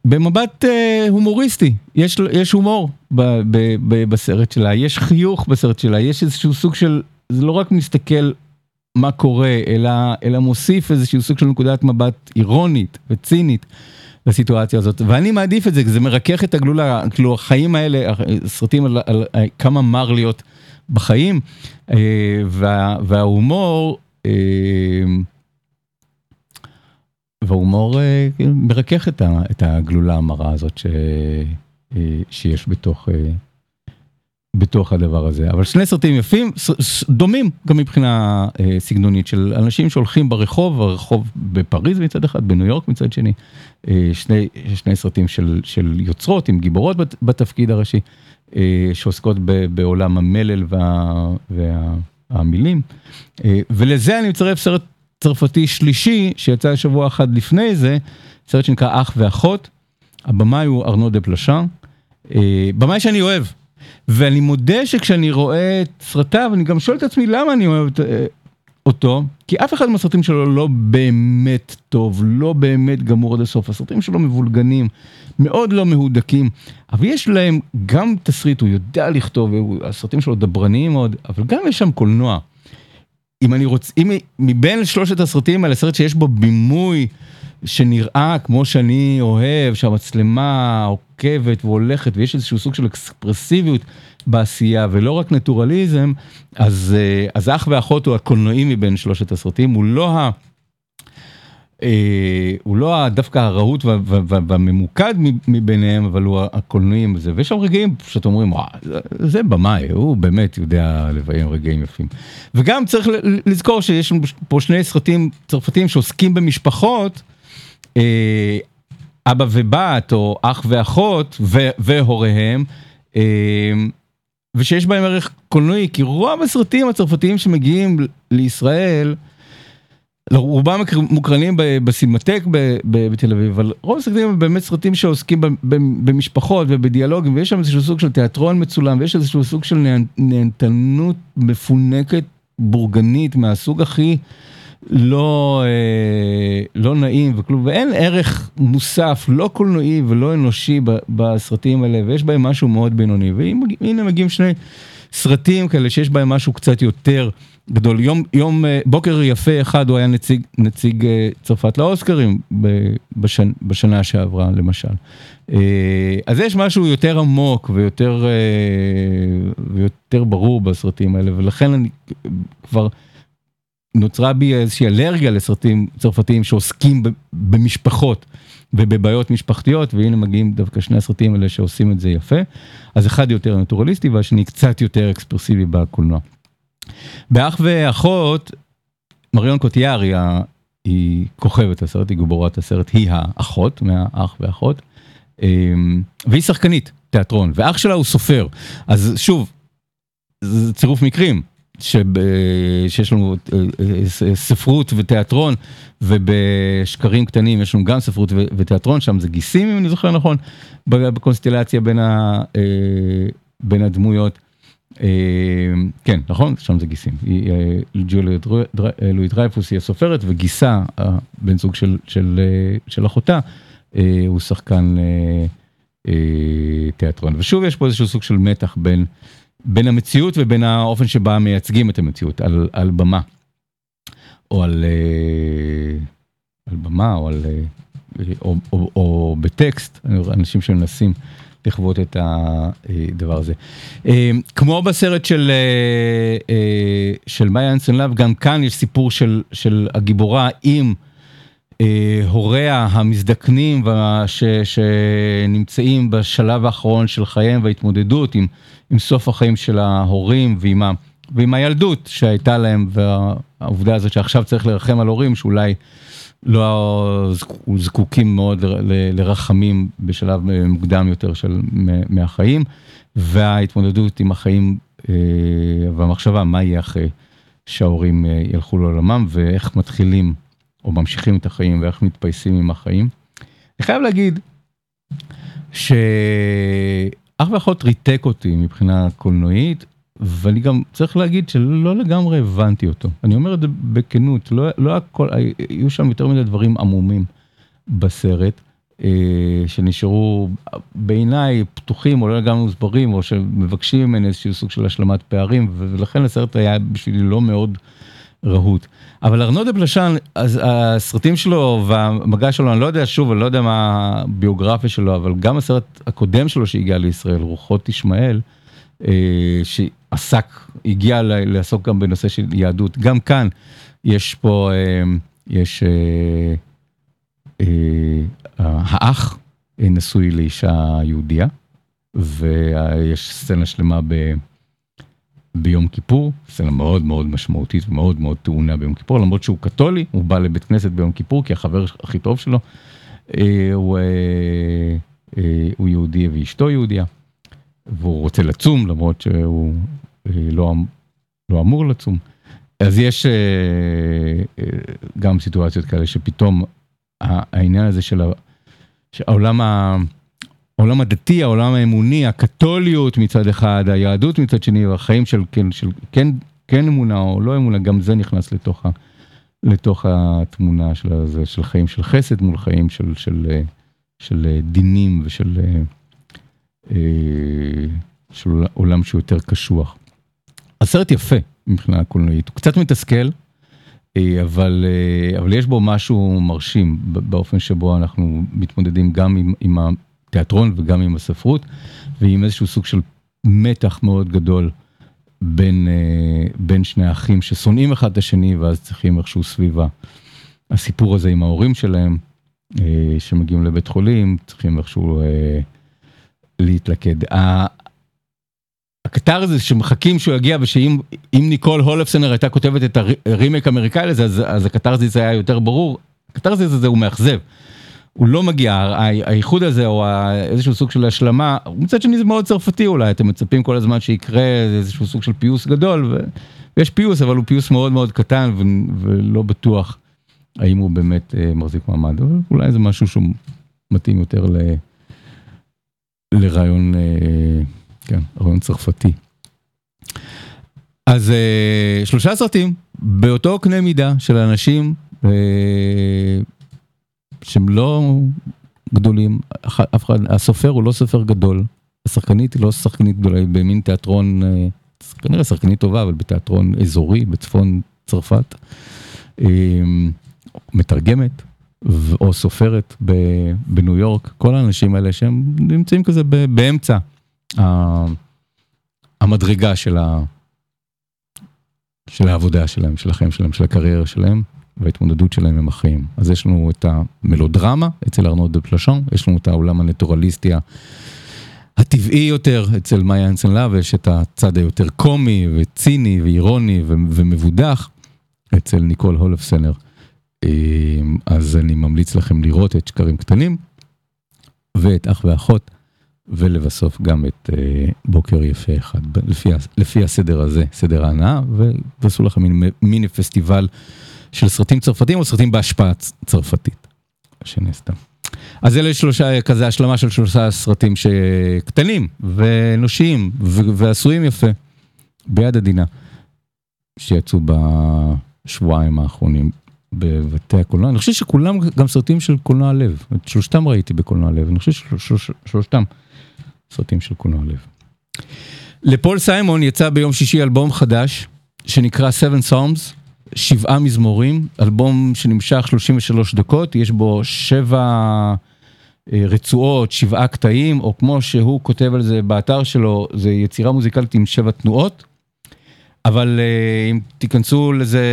S7: במבט אה, הומוריסטי, יש, יש הומור ב, ב, ב, בסרט שלה, יש חיוך בסרט שלה, יש איזשהו סוג של, זה לא רק מסתכל מה קורה, אלא, אלא מוסיף איזשהו סוג של נקודת מבט אירונית וצינית. לסיטואציה הזאת, ואני מעדיף את זה, כי זה מרכך את הגלולה, כאילו החיים האלה, סרטים על, על, על כמה מר להיות בחיים, וה, וההומור, וההומור מרכך את, ה, את הגלולה המרה הזאת ש, שיש בתוך, בתוך הדבר הזה. אבל שני סרטים יפים, דומים גם מבחינה סגנונית של אנשים שהולכים ברחוב, הרחוב בפריז מצד אחד, בניו יורק מצד שני. שני, שני סרטים של, של יוצרות עם גיבורות בתפקיד הראשי, שעוסקות ב, בעולם המלל וה, והמילים. ולזה אני מצרף סרט צרפתי שלישי שיצא שבוע אחד לפני זה, סרט שנקרא אח ואחות. הבמאי הוא ארנו דה פלשן, במאי שאני אוהב. ואני מודה שכשאני רואה את סרטיו, אני גם שואל את עצמי למה אני אוהב אותו, כי אף אחד מהסרטים שלו לא באמת טוב, לא באמת גמור עד הסוף, הסרטים שלו מבולגנים, מאוד לא מהודקים, אבל יש להם גם תסריט, הוא יודע לכתוב, הסרטים שלו דברניים מאוד, אבל גם יש שם קולנוע. אם אני רוצה, אם מבין שלושת הסרטים האלה, סרט שיש בו בימוי שנראה כמו שאני אוהב, שהמצלמה מורכבת והולכת, ויש איזשהו סוג של אקספרסיביות בעשייה, ולא רק נטורליזם, אז, אה, אז אח ואחות הוא הקולנועי מבין שלושת הסרטים, הוא לא ה... אה, הוא לא דווקא הרהוט והממוקד מביניהם, אבל הוא הקולנועים וזה, ויש שם רגעים שאתם אומרים, וואו, זה במאי, הוא באמת יודע לביים רגעים יפים. וגם צריך לזכור שיש פה שני סרטים צרפתיים שעוסקים במשפחות, אה, אבא ובת, או אח ואחות, והוריהם, אה, ושיש בהם ערך קולנועי, כי רוב הסרטים הצרפתיים שמגיעים לישראל, רובם מוקרנים בסינמטק בתל אביב, אבל רוב הסרטים הם באמת סרטים שעוסקים במשפחות ובדיאלוגים, ויש שם איזשהו סוג של תיאטרון מצולם, ויש איזשהו סוג של נהנתנות מפונקת בורגנית מהסוג הכי לא, אה, לא נעים וכלום, ואין ערך מוסף, לא קולנועי ולא אנושי בסרטים האלה, ויש בהם משהו מאוד בינוני, והנה מגיעים שני סרטים כאלה שיש בהם משהו קצת יותר. גדול. יום, יום, אה, בוקר יפה אחד, הוא היה נציג, נציג אה, צרפת לאוסקרים בשנ, בשנה שעברה, למשל. אה, אז יש משהו יותר עמוק ויותר, ויותר ברור בסרטים האלה, ולכן אני כבר... נוצרה בי איזושהי אלרגיה לסרטים צרפתיים שעוסקים במשפחות ובבעיות משפחתיות, והנה מגיעים דווקא שני הסרטים האלה שעושים את זה יפה. אז אחד יותר נטורליסטי והשני קצת יותר אקספרסיבי בקולנוע. באח ואחות, מריון קוטיאר היא, היא כוכבת הסרט, היא גיבורת הסרט, היא האחות מהאח ואחות, אמ, והיא שחקנית תיאטרון, ואח שלה הוא סופר. אז שוב, זה צירוף מקרים. שב, שיש לנו אה, אה, ספרות ותיאטרון ובשקרים קטנים יש לנו גם ספרות ותיאטרון שם זה גיסים אם אני זוכר נכון בקונסטלציה בין, ה, אה, בין הדמויות. אה, כן, נכון? שם זה גיסים. אה, ג'וליה לואי דרייפוס היא הסופרת, וגיסה, בן זוג של, של, אה, של אחותה, הוא שחקן תיאטרון. ושוב, יש פה איזשהו סוג של מתח בין, בין המציאות ובין האופן שבה מייצגים את המציאות, על, על במה. או על, על במה, או, על, או, או, או בטקסט, אנשים שמנסים. לכבוד את הדבר הזה. אה, כמו בסרט של, אה, אה, של מאיה אנסון לאב, גם כאן יש סיפור של, של הגיבורה עם הוריה המזדקנים שנמצאים בשלב האחרון של חייהם וההתמודדות עם, עם סוף החיים של ההורים ועם, ה, ועם הילדות שהייתה להם והעובדה הזאת שעכשיו צריך לרחם על הורים שאולי לא זקוקים מאוד לרחמים בשלב מוקדם יותר של מהחיים וההתמודדות עם החיים אה, והמחשבה מה יהיה אחרי שההורים אה, ילכו לעולמם ואיך מתחילים או ממשיכים את החיים ואיך מתפייסים עם החיים. אני חייב להגיד שאח ואחות ריתק אותי מבחינה קולנועית ואני גם צריך להגיד שלא לגמרי הבנתי אותו. אני אומר את זה בכנות, לא, לא הכל, היו שם יותר מדי דברים עמומים בסרט, אה, שנשארו בעיניי פתוחים או לא לגמרי מוסברים, או שמבקשים ממני איזשהו סוג של השלמת פערים, ולכן הסרט היה בשבילי לא מאוד רהוט. אבל ארנו דה פלשן, אז הסרטים שלו והמגע שלו, אני לא יודע, שוב, אני לא יודע מה הביוגרפיה שלו, אבל גם הסרט הקודם שלו שהגיע לישראל, רוחות ישמעאל, אה, שעסק, הגיע לעסוק גם בנושא של יהדות. גם כאן יש פה, אה, יש אה, האח נשוי לאישה יהודייה, ויש סצנה שלמה ב... ביום כיפור, סצנה מאוד מאוד משמעותית ומאוד מאוד טעונה ביום כיפור, למרות שהוא קתולי, הוא בא לבית כנסת ביום כיפור כי החבר הכי טוב שלו הוא, הוא יהודי ואשתו יהודייה. והוא רוצה לצום למרות שהוא אה, לא, אמ-, לא אמור לצום. אז יש אה, אה, גם סיטואציות כאלה שפתאום העניין הזה של העולם, העולם הדתי, העולם האמוני, הקתוליות מצד אחד, היהדות מצד שני, והחיים של כן, של כן, כן אמונה או לא אמונה, גם זה נכנס לתוך, ה, לתוך התמונה של, הזה, של חיים של חסד מול חיים של, של, של, של דינים ושל... אה, של עולם שהוא יותר קשוח. הסרט יפה מבחינה קולנועית, הוא קצת מתסכל, אה, אבל, אה, אבל יש בו משהו מרשים באופן שבו אנחנו מתמודדים גם עם, עם התיאטרון וגם עם הספרות, ועם איזשהו סוג של מתח מאוד גדול בין, אה, בין שני האחים ששונאים אחד את השני ואז צריכים איכשהו סביבה. הסיפור הזה עם ההורים שלהם, אה, שמגיעים לבית חולים, צריכים איכשהו אה, להתלכד. הקטר שמחכים שהוא יגיע ושאם ניקול הולפסנר הייתה כותבת את הרימייק האמריקאי לזה אז, אז הקטרזיס היה יותר ברור, הקטרזיס הזה הוא מאכזב. הוא לא מגיע, האיחוד הזה או איזשהו סוג של השלמה, מצד שני זה מאוד צרפתי אולי, אתם מצפים כל הזמן שיקרה איזשהו סוג של פיוס גדול, ויש פיוס אבל הוא פיוס מאוד מאוד קטן ולא בטוח האם הוא באמת אה, מחזיק מעמד, אבל אולי זה משהו שהוא מתאים יותר ל... לרעיון, אה, כן, רעיון צרפתי. אז אה, שלושה סרטים באותו קנה מידה של אנשים שהם לא גדולים, אף אחד, הסופר הוא לא סופר גדול, השחקנית היא לא שחקנית גדולה, היא במין תיאטרון, כנראה שחקנית טובה, אבל בתיאטרון אזורי בצפון צרפת. מתרגמת או סופרת בניו יורק, כל האנשים האלה שהם נמצאים כזה באמצע המדרגה של, ה, של העבודה שלהם, של החיים שלהם, של הקריירה שלהם וההתמודדות שלהם עם החיים. אז יש לנו את המלודרמה אצל ארנוד דה פלשון, יש לנו את העולם הנטורליסטי הטבעי יותר אצל מאיה אנסן להב, יש את הצד היותר קומי וציני ואירוני ומבודח אצל ניקול הולפסנר. אמ, אז אני ממליץ לכם לראות את שקרים קטנים, ואת אח ואחות, ולבסוף גם את אה, בוקר יפה אחד, לפי, לפי הסדר הזה, סדר ההנאה, ועשו לכם מיני, מיני פסטיבל של סרטים צרפתיים או סרטים בהשפעה צרפתית, שנעשתה. אז אלה שלושה, כזה השלמה של שלושה סרטים שקטנים ואנושיים ועשויים יפה, ביד עדינה, שיצאו בשבועיים האחרונים. בבתי הקולנוע, אני חושב שכולם גם סרטים של קולנוע לב, את שלושתם ראיתי בקולנוע לב, אני חושב ששלושתם סרטים של קולנוע לב. לפול סיימון יצא ביום שישי אלבום חדש שנקרא Seven Psalms, שבעה מזמורים, אלבום שנמשך 33 דקות, יש בו שבע אה, רצועות, שבעה קטעים, או כמו שהוא כותב על זה באתר שלו, זה יצירה מוזיקלית עם שבע תנועות. אבל uh, אם תיכנסו לזה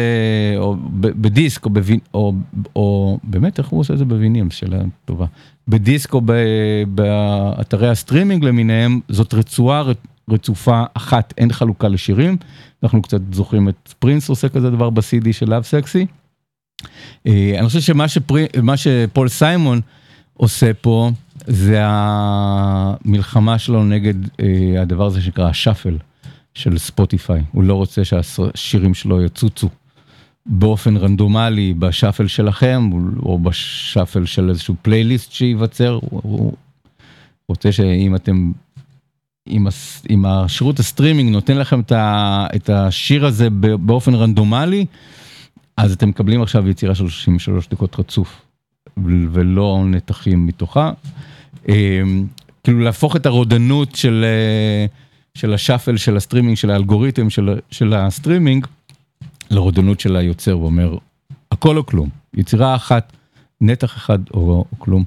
S7: או בדיסק או, בווין, או, או באמת איך הוא עושה את זה בווינים, שאלה טובה. בדיסק או באתרי הסטרימינג למיניהם, זאת רצועה רצופה אחת, אין חלוקה לשירים. אנחנו קצת זוכרים את פרינס עושה כזה דבר ב-CD של לאב סקסי. אה, אני חושב שמה שפרי, שפול סיימון עושה פה זה המלחמה שלו נגד אה, הדבר הזה שנקרא ה shuffle. של ספוטיפיי, הוא לא רוצה שהשירים שלו יצוצו באופן רנדומלי ב shuffle שלכם, או ב shuffle של איזשהו פלייליסט שייווצר, הוא רוצה שאם אתם, אם, השירות הסטרימינג נותן לכם את השיר הזה באופן רנדומלי, אז אתם מקבלים עכשיו יצירה של 33 דקות רצוף, ולא נתחים מתוכה. אמ, כאילו להפוך את הרודנות של... של ה shuffle של הסטרימינג, של האלגוריתם של, הסטרימינג, לרודנות של היוצר, ואומר, הכל או כלום, יצירה אחת, נתח אחד או, כלום.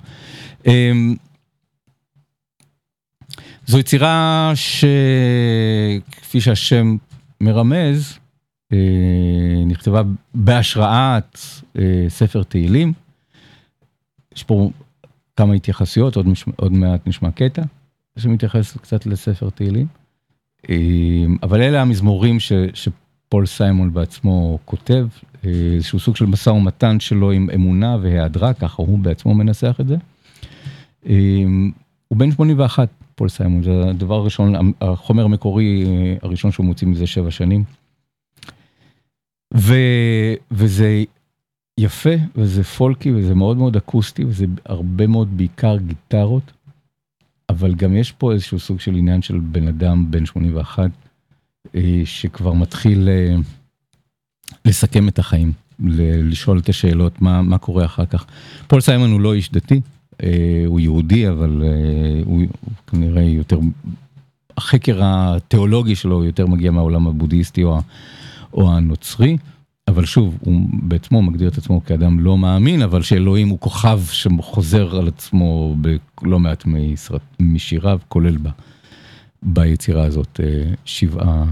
S7: זו יצירה שכפי שהשם מרמז, אה, נכתבה בהשראת אה, ספר תהילים. יש פה כמה התייחסויות, עוד, עוד מעט נשמע קטע שמתייחס קצת לספר תהילים. אמ, אבל אלה המזמורים ש, שפול סיימון בעצמו כותב, אה, איזשהו סוג של משא ומתן שלו עם אמונה והיעדרה, ככה הוא בעצמו מנסח את זה. הוא בן 81, פול סיימון, זה הדבר הראשון, החומר המקורי הראשון שהוא מוציא מזה שבע שנים. ו, וזה יפה, וזה פולקי, וזה מאוד מאוד אקוסטי, וזה הרבה מאוד בעיקר גיטרות. אבל גם יש פה איזשהו סוג של עניין של בן אדם בן 81, אה, שכבר מתחיל אה, לסכם את החיים, לשאול את השאלות, מה, מה קורה אחר כך. פול סיימון הוא לא איש דתי, הוא יהודי, אבל הוא, הוא כנראה יותר, החקר התיאולוגי שלו יותר מגיע מהעולם הבודהיסטי או, או הנוצרי. אבל שוב, הוא בעצמו מגדיר את עצמו כאדם לא מאמין, אבל שאלוהים הוא כוכב שחוזר על עצמו בלא מעט מסרט, משיריו, כולל בה, ביצירה הזאת, אה, שבעה,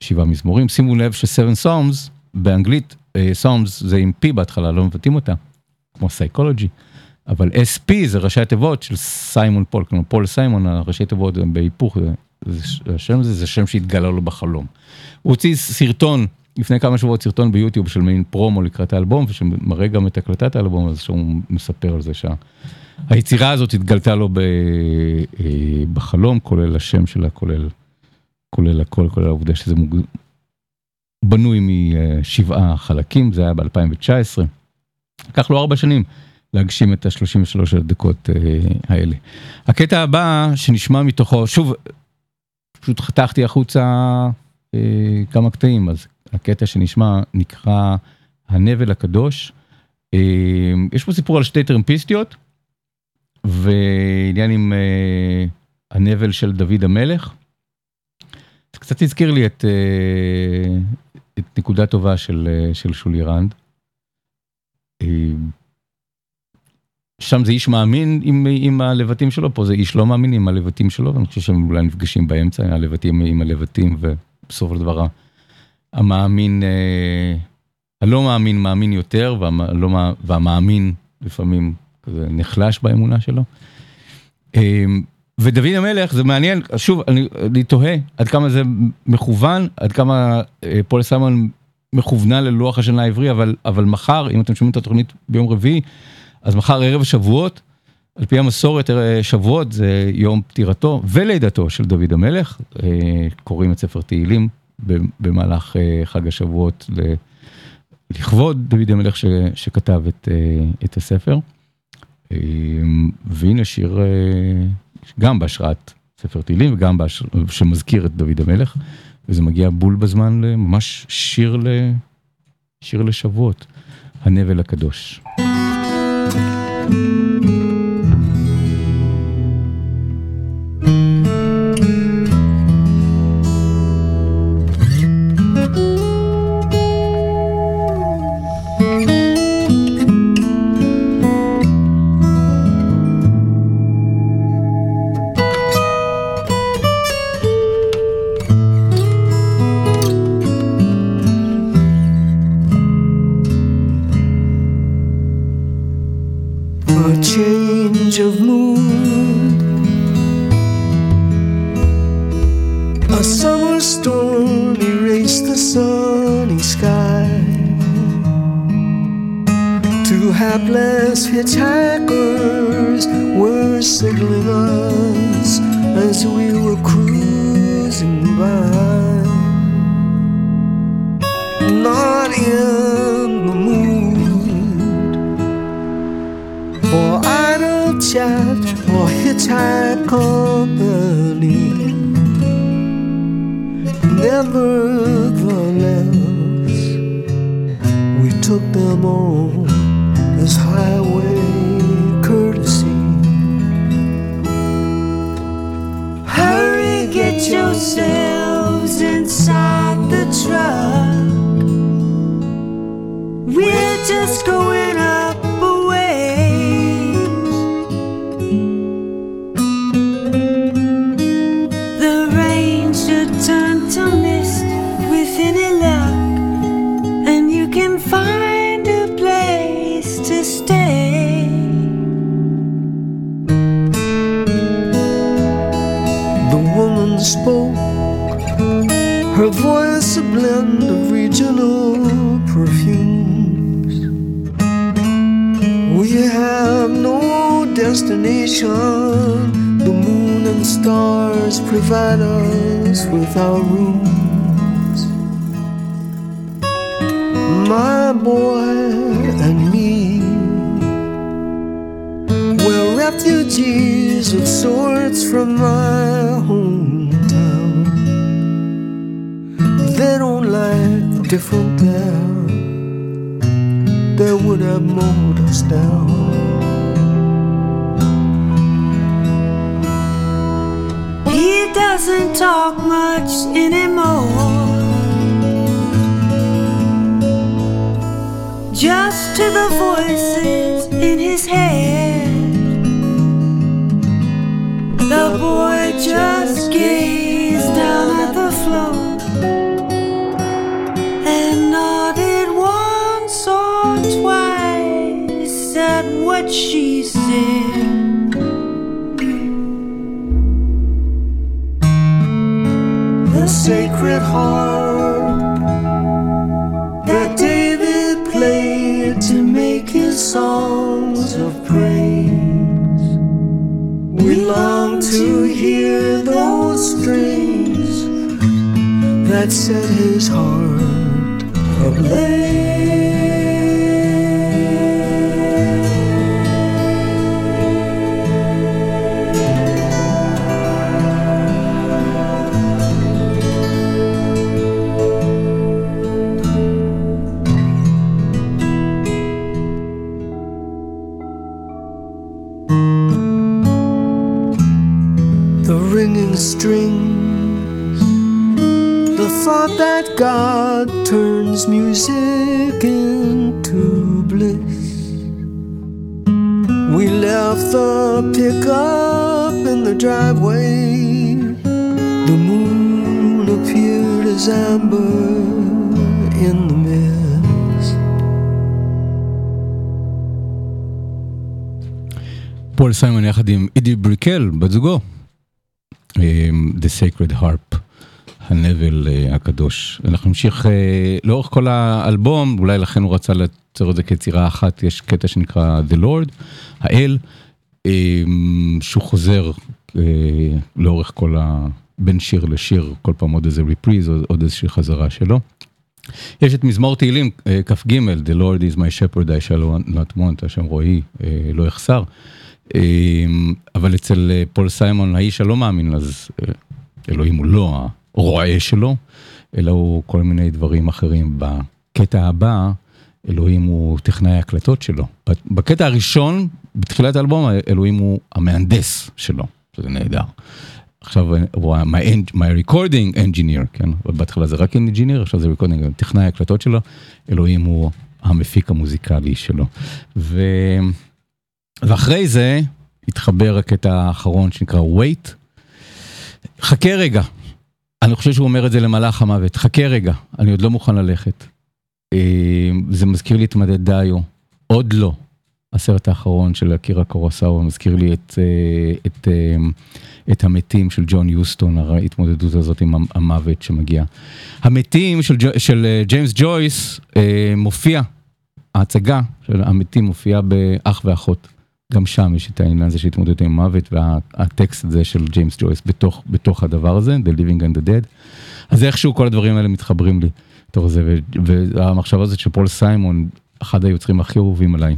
S7: שבעה מזמורים. שימו לב ש Seven Psalms, באנגלית, Psalms זה עם פי בהתחלה, לא מבטאים אותה, כמו סייקולוגי. אבל SP זה ראשי התיבות של סיימון פול, כלומר פול סיימון, הראשי תיבות בהיפוך, השם הזה זה שם שהתגלה לו בחלום. הוא הוציא סרטון, לפני כמה שבועות סרטון ביוטיוב של מין פרומו לקראת האלבום, ושמראה גם את הקלטת האלבום, אז שהוא מספר על זה שהיצירה הזאת התגלתה לו ב, אה, בחלום, כולל השם שלה, כולל, כולל הכל, כולל העובדה שזה מוג... בנוי משבעה חלקים, זה היה ב-2019. לקח לו ארבע שנים. להגשים את ה-33 הדקות אה, האלה. הקטע הבא שנשמע מתוכו, שוב, פשוט חתכתי החוצה אה, כמה קטעים, אז הקטע שנשמע נקרא הנבל הקדוש. אה, יש פה סיפור על שתי טרמפיסטיות, ועניין עם אה, הנבל של דוד המלך. זה קצת הזכיר לי את, אה, את נקודה טובה של, אה, של שולי רנד. אה, שם זה איש מאמין עם, עם הלבטים שלו, פה זה איש לא מאמין עם הלבטים שלו, ואני חושב שהם אולי נפגשים באמצע, הלבטים עם הלבטים, ובסופו של דבר המאמין, אה, הלא מאמין מאמין יותר, והלא, והמאמין לפעמים כזה נחלש באמונה שלו. אה, ודוד המלך, זה מעניין, שוב, אני, אני תוהה עד כמה זה מכוון, עד כמה אה, פול סמון מכוונה ללוח השנה העברי, אבל, אבל מחר, אם אתם שומעים את התוכנית ביום רביעי, אז מחר ערב שבועות, על פי המסורת שבועות זה יום פטירתו ולידתו של דוד המלך, אה, קוראים את ספר תהילים במהלך אה, חג השבועות לכבוד דוד המלך ש, שכתב את, אה, את הספר. והנה שיר גם בהשראת ספר תהילים וגם בהש... שמזכיר את דוד המלך, וזה מגיע בול בזמן ממש שיר, ל... שיר לשבועות, הנבל הקדוש.
S6: Música hapless hitchhikers were signaling us as we were cruising by. Not in the mood for idle chat or hitchhike company. Nevertheless, we took them on highway courtesy. Hurry, get yourselves inside the truck. We're just going. That set his heart ablaze. turns music into bliss. We left the pickup in the driveway. The moon appeared as amber in the mist.
S7: פול סיימון יחד עם אידי בריקל, בת זוגו. אה, The Sacred Harp, הנבל אה, הקדוש. אנחנו נמשיך אה, לאורך כל האלבום, אולי לכן הוא רצה ליצור את זה כיצירה אחת, יש קטע שנקרא The Lord, האל, אה, שהוא חוזר לאורך כל ה... בין שיר לשיר, כל פעם עוד איזה ריפריז, עוד, איזושהי חזרה שלו. יש את מזמור תהילים, כ"ג, The Lord is my shepherd, I shall not want, השם רועי, לא יחסר. אבל אצל פול סיימון, האיש הלא מאמין, אז אלוהים הוא לא הרועה שלו, אלא הוא כל מיני דברים אחרים. בקטע הבא, אלוהים הוא טכנאי ההקלטות שלו. בקטע הראשון, בתחילת האלבום, אלוהים הוא המהנדס שלו, שזה נהדר. עכשיו הוא my, my recording engineer, כן? בהתחלה זה רק engineer, עכשיו זה recording, טכנאי ההקלטות שלו, אלוהים הוא המפיק המוזיקלי שלו. ו... ואחרי זה התחבר הקטע האחרון שנקרא wait. חכה רגע, אני חושב שהוא אומר את זה למלאך המוות, חכה רגע, אני עוד לא מוכן ללכת. אה, זה מזכיר לי את מדד דיו, עוד לא. הסרט האחרון של אקירה קורוסאווה מזכיר לי את, אה, את, אה, את המתים של ג'ון יוסטון, ההתמודדות הזאת עם המוות שמגיע. המתים של, של ג'יימס ג'ויס מופיע, ההצגה של המתים מופיעה באח ואחות. גם שם יש את העניין הזה של התמודדות עם מוות והטקסט הזה של ג'יימס ג'ויס בתוך, בתוך הדבר הזה, The Living and the Dead. אז איכשהו כל הדברים האלה מתחברים לי בתוך זה, והמחשבה הזאת של פול סיימון, אחד היוצרים הכי אהובים עליי.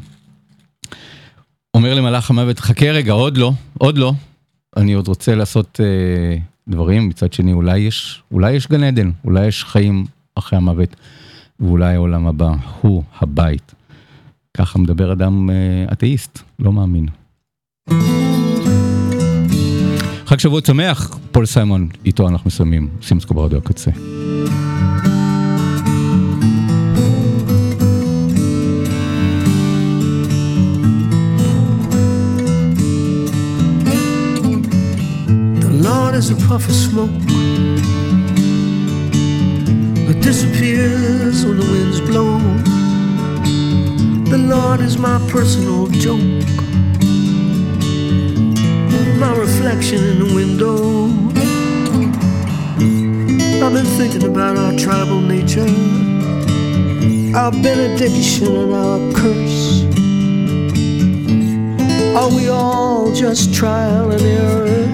S7: אומר למלאך המוות, חכה רגע, עוד לא, עוד לא, אני עוד רוצה לעשות אה, דברים, מצד שני אולי יש, אולי יש גן עדן, אולי יש חיים אחרי המוות, ואולי העולם הבא הוא הבית. ככה מדבר אדם אה, אתאיסט, לא מאמין. חג שבוע שמח, פול סיימון, איתו אנחנו מסיימים, סימסקו ברדיו הקצה.
S6: Is a puff of smoke that disappears when the winds blow. The Lord is my personal joke, my reflection in the window. I've been thinking about our tribal nature, our benediction and our curse. Are we all just trial and error?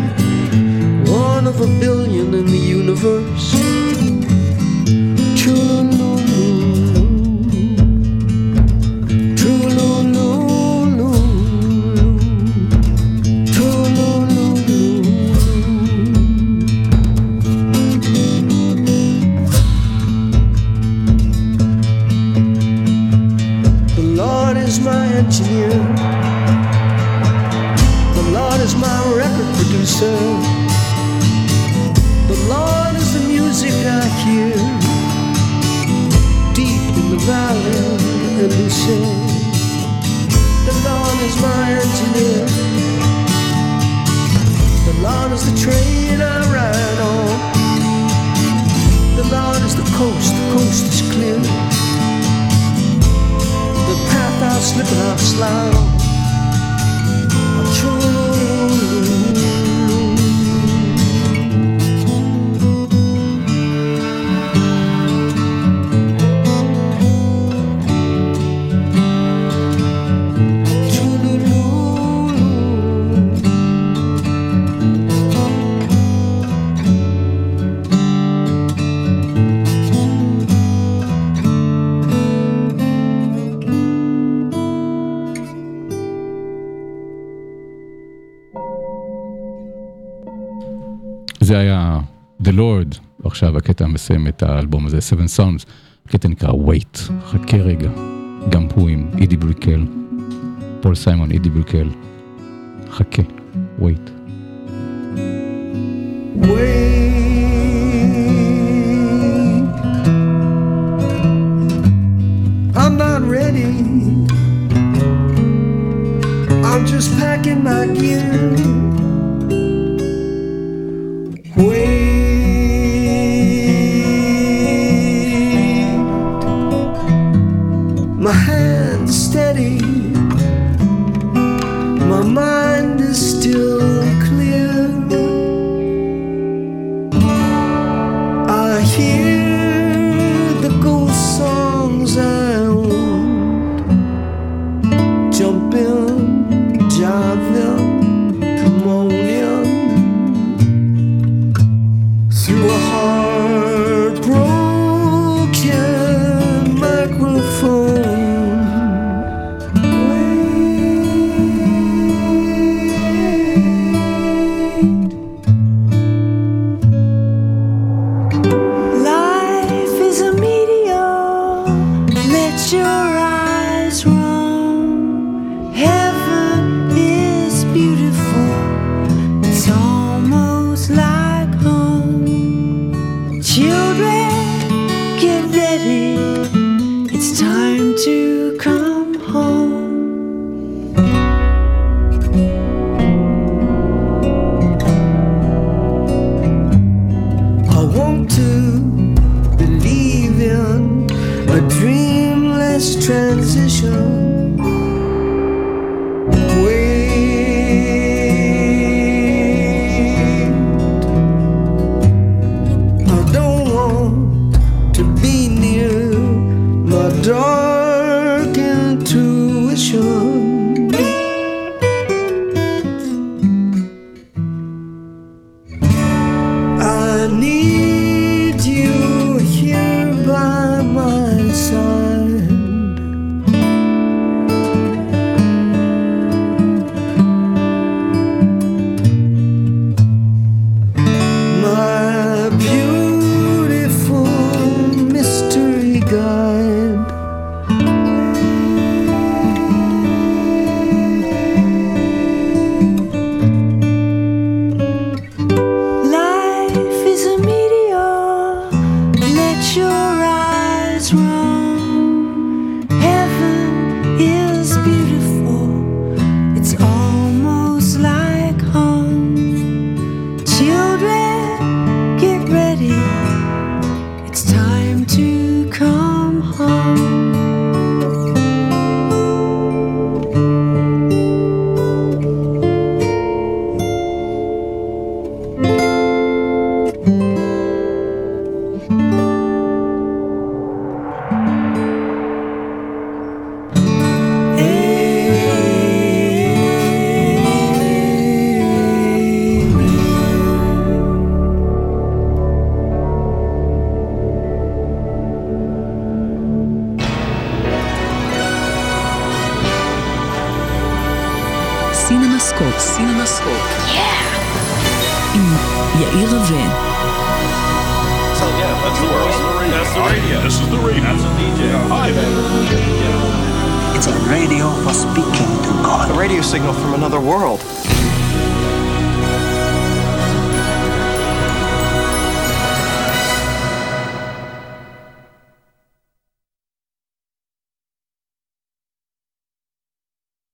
S6: One of a billion in the universe.
S7: הקטע המסיים את האלבום הזה, Seven Sounds, הקטע נקרא Wait, חכה רגע, גם הוא עם אידי בריקל, פול סיימון, אידי בריקל, חכה, Wait.
S6: Wait. I'm. I'm just packing my gear.